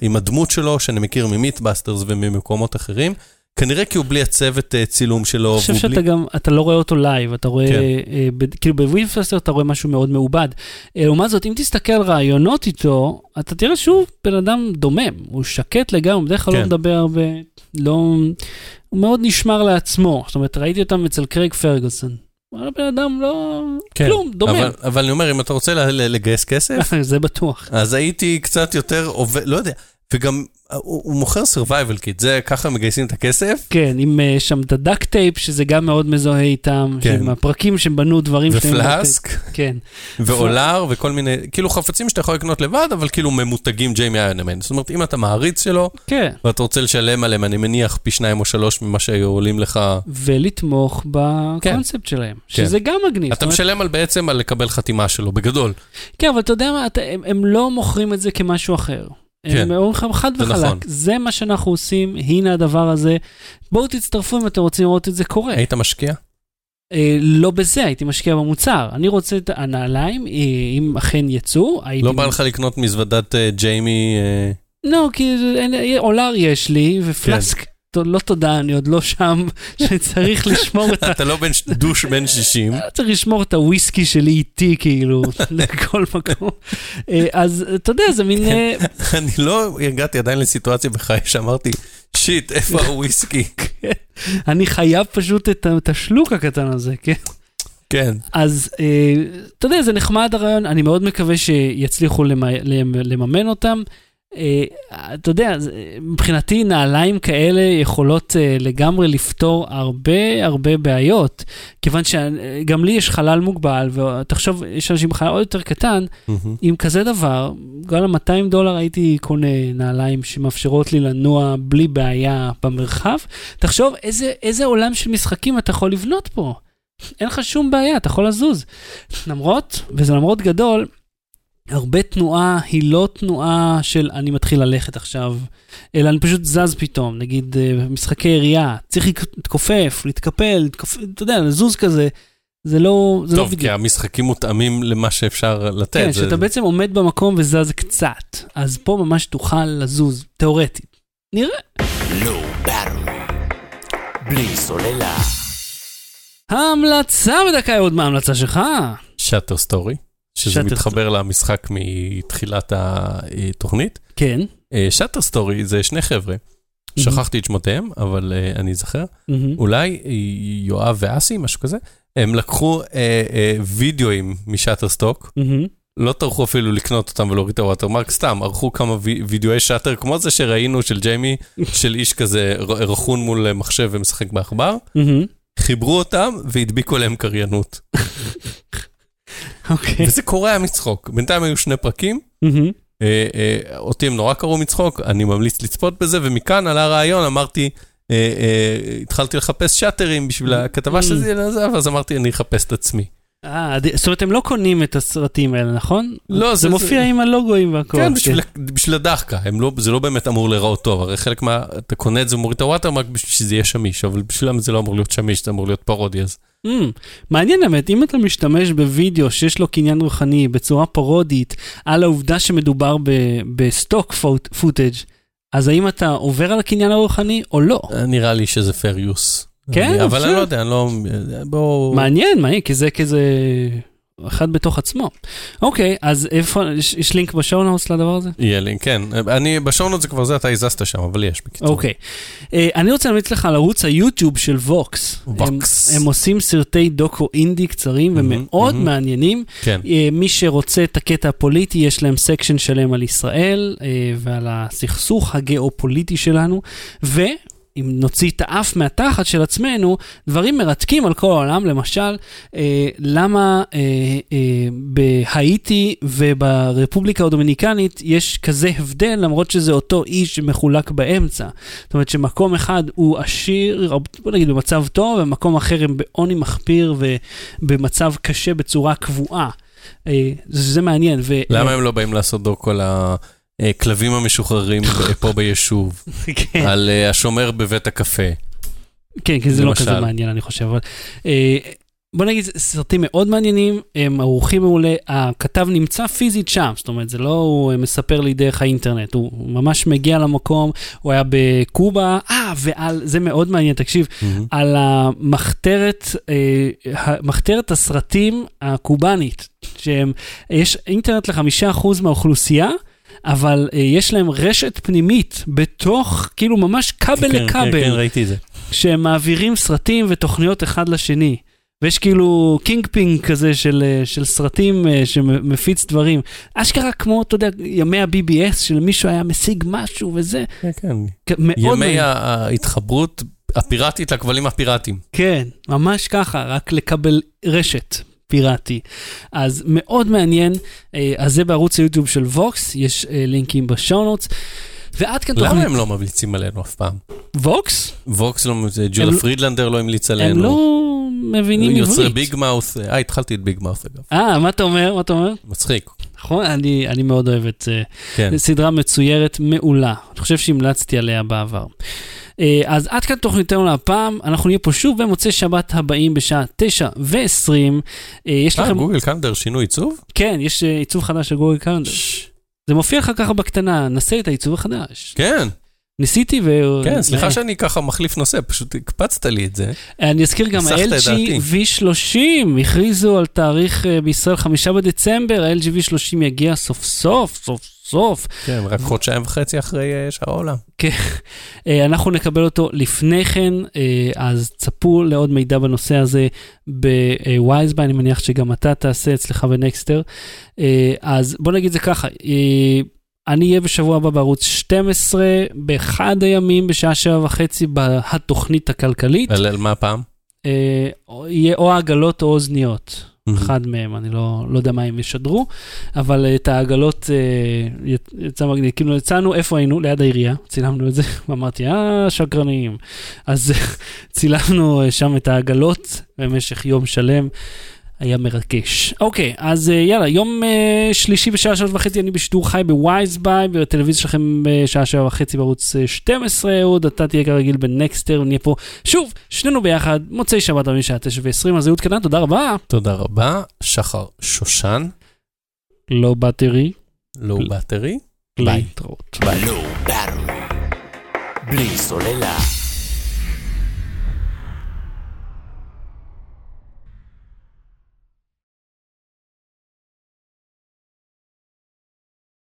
עם הדמות שלו, שאני מכיר מ MythBusters וממקומות אחרים. כנראה כי הוא בלי הצוות אה, צילום שלו. אני חושב והוא בלי- שאתה גם, אתה לא רואה אותו live, אתה רואה, כן. אה, ב, כאילו ב MythBusters אתה רואה משהו מאוד מעובד. אה, לעומת זאת, אם תסתכל על ראיונות איתו, אתה תראה שהוא בן אדם דומם, הוא שקט לגמרי, בדרך כלל לא כן. מדבר הרבה, לא, הוא מאוד נשמר לעצמו. זאת אומרת, ראיתי אותם אצל קרייג פרגוסון. הוא היה בן אדם לא, כן. כלום, דומם. אבל, אבל אני אומר, אם אתה רוצה לגייס כסף, זה בטוח. אז הייתי קצת יותר עובד, לא יודע, וגם אה, הוא, הוא מוכר survival kit, זה ככה מגייסים את הכסף, כן, עם אה, שם את ה duct tape, שזה גם מאוד מזוהה איתם, כן. עם הפרקים שהם בנו דברים שלהם. ו flask, כן. ואולר, וכל מיני, כאילו חפצים שאתה יכול לקנות לבד, אבל כאילו ממותגים ג'יימי איינמן. זאת אומרת, אם אתה מעריץ שלו, כן. ואתה רוצה לשלם עליהם, אני מניח פי שניים או שלוש ממה שהיו עולים לך, ולתמוך בקונספט שלהם, כן. שזה גם מגניב. אתה אומרת, משלם על בעצם על לקבל חתימה שלו, בגדול. כן, אבל אתה יודע מה, אתה, הם, הם לא מוכרים את זה כמשהו אחר. כן. הם אומרים לך חד וחלק, נכון. זה מה שאנחנו עושים, הנה הדבר הזה. בואו תצטרפו אם אתם רוצים לראות את זה קורה. היית משקיע? אה, לא בזה, הייתי משקיע במוצר. אני רוצה את הנעליים, אה, אם אכן יצאו, הייתי... לא בא לך לקנות מזוודת אה, ג'יימי, אה, לא, כי אין- אולר יש לי, ופלסק, כן. לא תודה, אני עוד לא שם, שצריך לשמור את ה... אתה לא בן דוש בן 60. צריך לשמור את הוויסקי שלי איתי, כאילו, לכל מקום. אה, אז אתה יודע, זה מין... אה, אני לא הגעתי עדיין לסיטואציה בחיי שאמרתי, שיט, איפה הוויסקי? אני חייב פשוט את השלוק הקטן הזה, כן? כן. אז אה, אתה יודע, זה נחמד הרעיון, אני מאוד מקווה שיצליחו למ- למ- לממן אותם. אה, אתה יודע, זה- מבחינתי נעליים כאלה יכולות אה, לגמרי לפתור הרבה הרבה בעיות, כיוון שגם לי יש חלל מוגבל, ותחשוב, יש אנשים בחלל עוד יותר קטן. עם כזה דבר, גם ל-200 דולר הייתי קונה נעליים שמאפשרות לי לנוע בלי בעיה במרחב. תחשוב איזה, איזה עולם של משחקים אתה יכול לבנות פה. אין לך שום בעיה, אתה יכול לזוז. למרות, וזה למרות גדול, הרבה תנועה היא לא תנועה של אני מתחיל ללכת עכשיו, אלא אני פשוט זז פתאום, נגיד אה, משחקי ירייה, צריך להתכופף, להתקפל, להתכופף, אתה יודע, לזוז כזה, זה לא, זה לא טוב, בדיוק. כי המשחקים מותאמים למה שאפשר לתת. כן, זה- שאתה בעצם עומד במקום וזז קצת, אז פה ממש תוכל לזוז, תאורטית. נראה. לא. בלי סוללה. ההמלצה בדקה עוד מה ההמלצה שלך? Shutter Story, שזה Shutter מתחבר למשחק מתחילת התוכנית. כן. Shutter Story זה שני חבר'ה, שכחתי את שמותיהם, אבל אה, אני אזכר. מהמם. אולי אה, יואב ואסי, משהו כזה. הם לקחו אה, אה, וידאוים משאטר סטוק, מהמם. לא טרחו אפילו לקנות אותם ולהוריד את הווטרמרק, סתם ערכו כמה וי- וידאוי שאטר, כמו זה שראינו של ג'יימי, של איש כזה רכון מול מחשב ומשחק בעכבר, מהמם. חיברו אותם והדביקו עליהם קריינות. אוקיי. וזה קורע מצחוק. בינתיים היו שני פרקים. אה, אה, אותי הם נורא קראו מצחוק, אני ממליץ לצפות בזה, ומכאן עלה הרעיון, אמרתי, אה, התחלתי לחפש שאטרים בשביל הכתבה. שלי על זה, ואז אמרתי, אני אחפש את עצמי. אה, זאת אומרת, הם לא קונים את הסרטים האלה, נכון? לא, זה זה- מופיע עם הלוגוים והכל. כן, בשביל, בשביל הדאחקה, לא, זה לא באמת אמור להיראות טוב, הרי חלק מה, אתה קונה את זה ומוריד את ה watermark בשביל שזה יהיה שמיש, אבל בשבילם זה לא אמור להיות שמיש, זה אמור להיות פרודי, אז Mm, מעניין באמת, אם אתה משתמש בווידאו שיש לו קניין רוחני בצורה פרודית על העובדה שמדובר ב- ב stock footage, אז האם אתה עובר על הקניין הרוחני או לא? נראה לי שזה fair use. כן, אני, אבל. אני לא יודע, אני לא, בואו... מעניין, מעניין, כי זה כזה אחד בתוך עצמו. אוקיי, אז איפה, יש, יש לינק ב show notes לדבר הזה? יהיה לי, כן, אני, בשעונות זה כבר זה, אתה הזזת שם, אבל יש, בקיצור. אוקיי. אה, אני רוצה להמליץ לך על ערוץ היוטיוב של Vox. Vox. הם, הם עושים סרטי דוקו אינדי קצרים ומאוד. מעניינים. כן. אה, מי שרוצה את הקטע הפוליטי, יש להם section שלם על ישראל אה, ועל הסכסוך הגיאופוליטי שלנו, ואם נוציא את האף מהתחת של עצמנו, דברים מרתקים על כל העולם, למשל, אה, למה אה, אה, בהאיטי וברפובליקה הדומיניקנית יש כזה הבדל, למרות שזה אותו איש שמחולק באמצע. זאת אומרת שמקום אחד הוא עשיר, בוא נגיד במצב טוב, ומקום אחר הם בעוני מחפיר ובמצב קשה בצורה קבועה. אה, זה, זה מעניין. ו... למה הם לא באים לעשות דוקו על הכלבים המשוחררים ב- פה ביישוב, כן, על אה, השומר בבית הקפה? כן, כי זה לא. כזה מעניין, אני חושב. אבל, אה, בוא נגיד, סרטים מאוד מעניינים, הם ערוכים מעולה, הכתב נמצא פיזית שם, זאת אומרת, זה לא הוא מספר לי דרך האינטרנט, הוא ממש מגיע למקום, הוא היה בקובה, אה, ועל, זה מאוד מעניין, תקשיב, על המחתרת, אה, מחתרת הסרטים הקובאנית, שיש אינטרנט לחמישה אחוז מהאוכלוסייה, אבל אה, יש להם רשת פנימית בתוך, כאילו ממש כבל כן, כן, לכבל, כן, ראיתי את זה. שהם מעבירים סרטים ותוכניות אחד לשני. ויש כאילו kingpin כזה של, אה, של סרטים אה, שמפיץ דברים. אשכרה כמו, אתה יודע, ימי ה-BBS, שלמישהו היה משיג משהו וזה. כן, כן. ימי ההתחברות הפיראטית לכבלים הפיראטיים. כן, ממש ככה, רק לקבל רשת פיראטי. אז מאוד מעניין, אה, אז זה בערוץ היוטיוב של ווקס, יש אה, לינקים ב show notes. ועד כאן למה תוכנית הם לא ממליצים עלינו אף פעם? Vox, ווקס לא, ג'ולה הם- פרידלנדר לא המליץ הם עלינו. לא מבינים יוצרי עברית. Big Mouth, אה, התחלתי את Big Mouth אגב, אה, מה אתה אומר? מה אתה אומר? מצחיק. נכון, אני, אני מאוד אוהב את זה. כן. זו סדרה מצוירת, מעולה. אני חושב שהמלצתי עליה בעבר. אה, אז עד כאן תוכניתנו להפעם, אנחנו נהיה פה שוב במוצאי שבת הבאים בשעה 9 ו-20. יש אה, לכם, גוגל קלנדר שינו עיצוב? כן, יש אה, עיצוב חדש של גוגל קלנדר. זה מופיע לך ככה בקטנה, נסה את העיצוב החדש. כן, ניסיתי ו... כן, סליחה שאני ככה מחליף נושא, פשוט הקפצת לי את זה. אני אזכיר גם, דעתי. V30 הכריזו על תאריך אה, בישראל חמישה בדצמבר, ה-LG V30 יגיע סוף סוף, סוף סוף. כן, רק חודשיים וחצי אחרי אה, שאר העולם. אה, אנחנו נקבל אותו לפני כן, אה, אז צפו לעוד מידע בנושא הזה בווייזבה, אני מניח שגם אתה תעשה אצלך בנקסטר. אז בוא נגיד זה ככה, אני אהיה בשבוע הבא בערוץ 12, באחד הימים בשעה שבע וחצי בתוכנית הכלכלית. על מה הפעם? יהיה או עגלות או אוזניות. Mhm. אחד מהם, אני לא, לא יודע מה הם ישדרו, אבל אה, את העגלות אה, יצא מגניב, כאילו יצאנו, איפה היינו? ליד העירייה, צילמנו את זה, ואמרתי, אה, שקרנים. אז צילמנו אה, שם את העגלות במשך יום שלם, היה מרגש. אוקיי, אז אה, יאללה, יום אה, שלישי בשעה שלוש וחצי אני בשידור חי ב Wisebuy, בטלוויזיה שלכם בשעה שבע וחצי בערוץ אה, 12, אהוד, אתה תהיה כרגיל ב Nexter, ונהיה פה שוב, שנינו ביחד, מוצאי שבת אביב שעה תשע ועשרים, אז אהוד קטן, תודה רבה. תודה רבה, שחר שושן, לא בטרי, לואו בטרי. להתראות. Low Battery. בלי סוללה.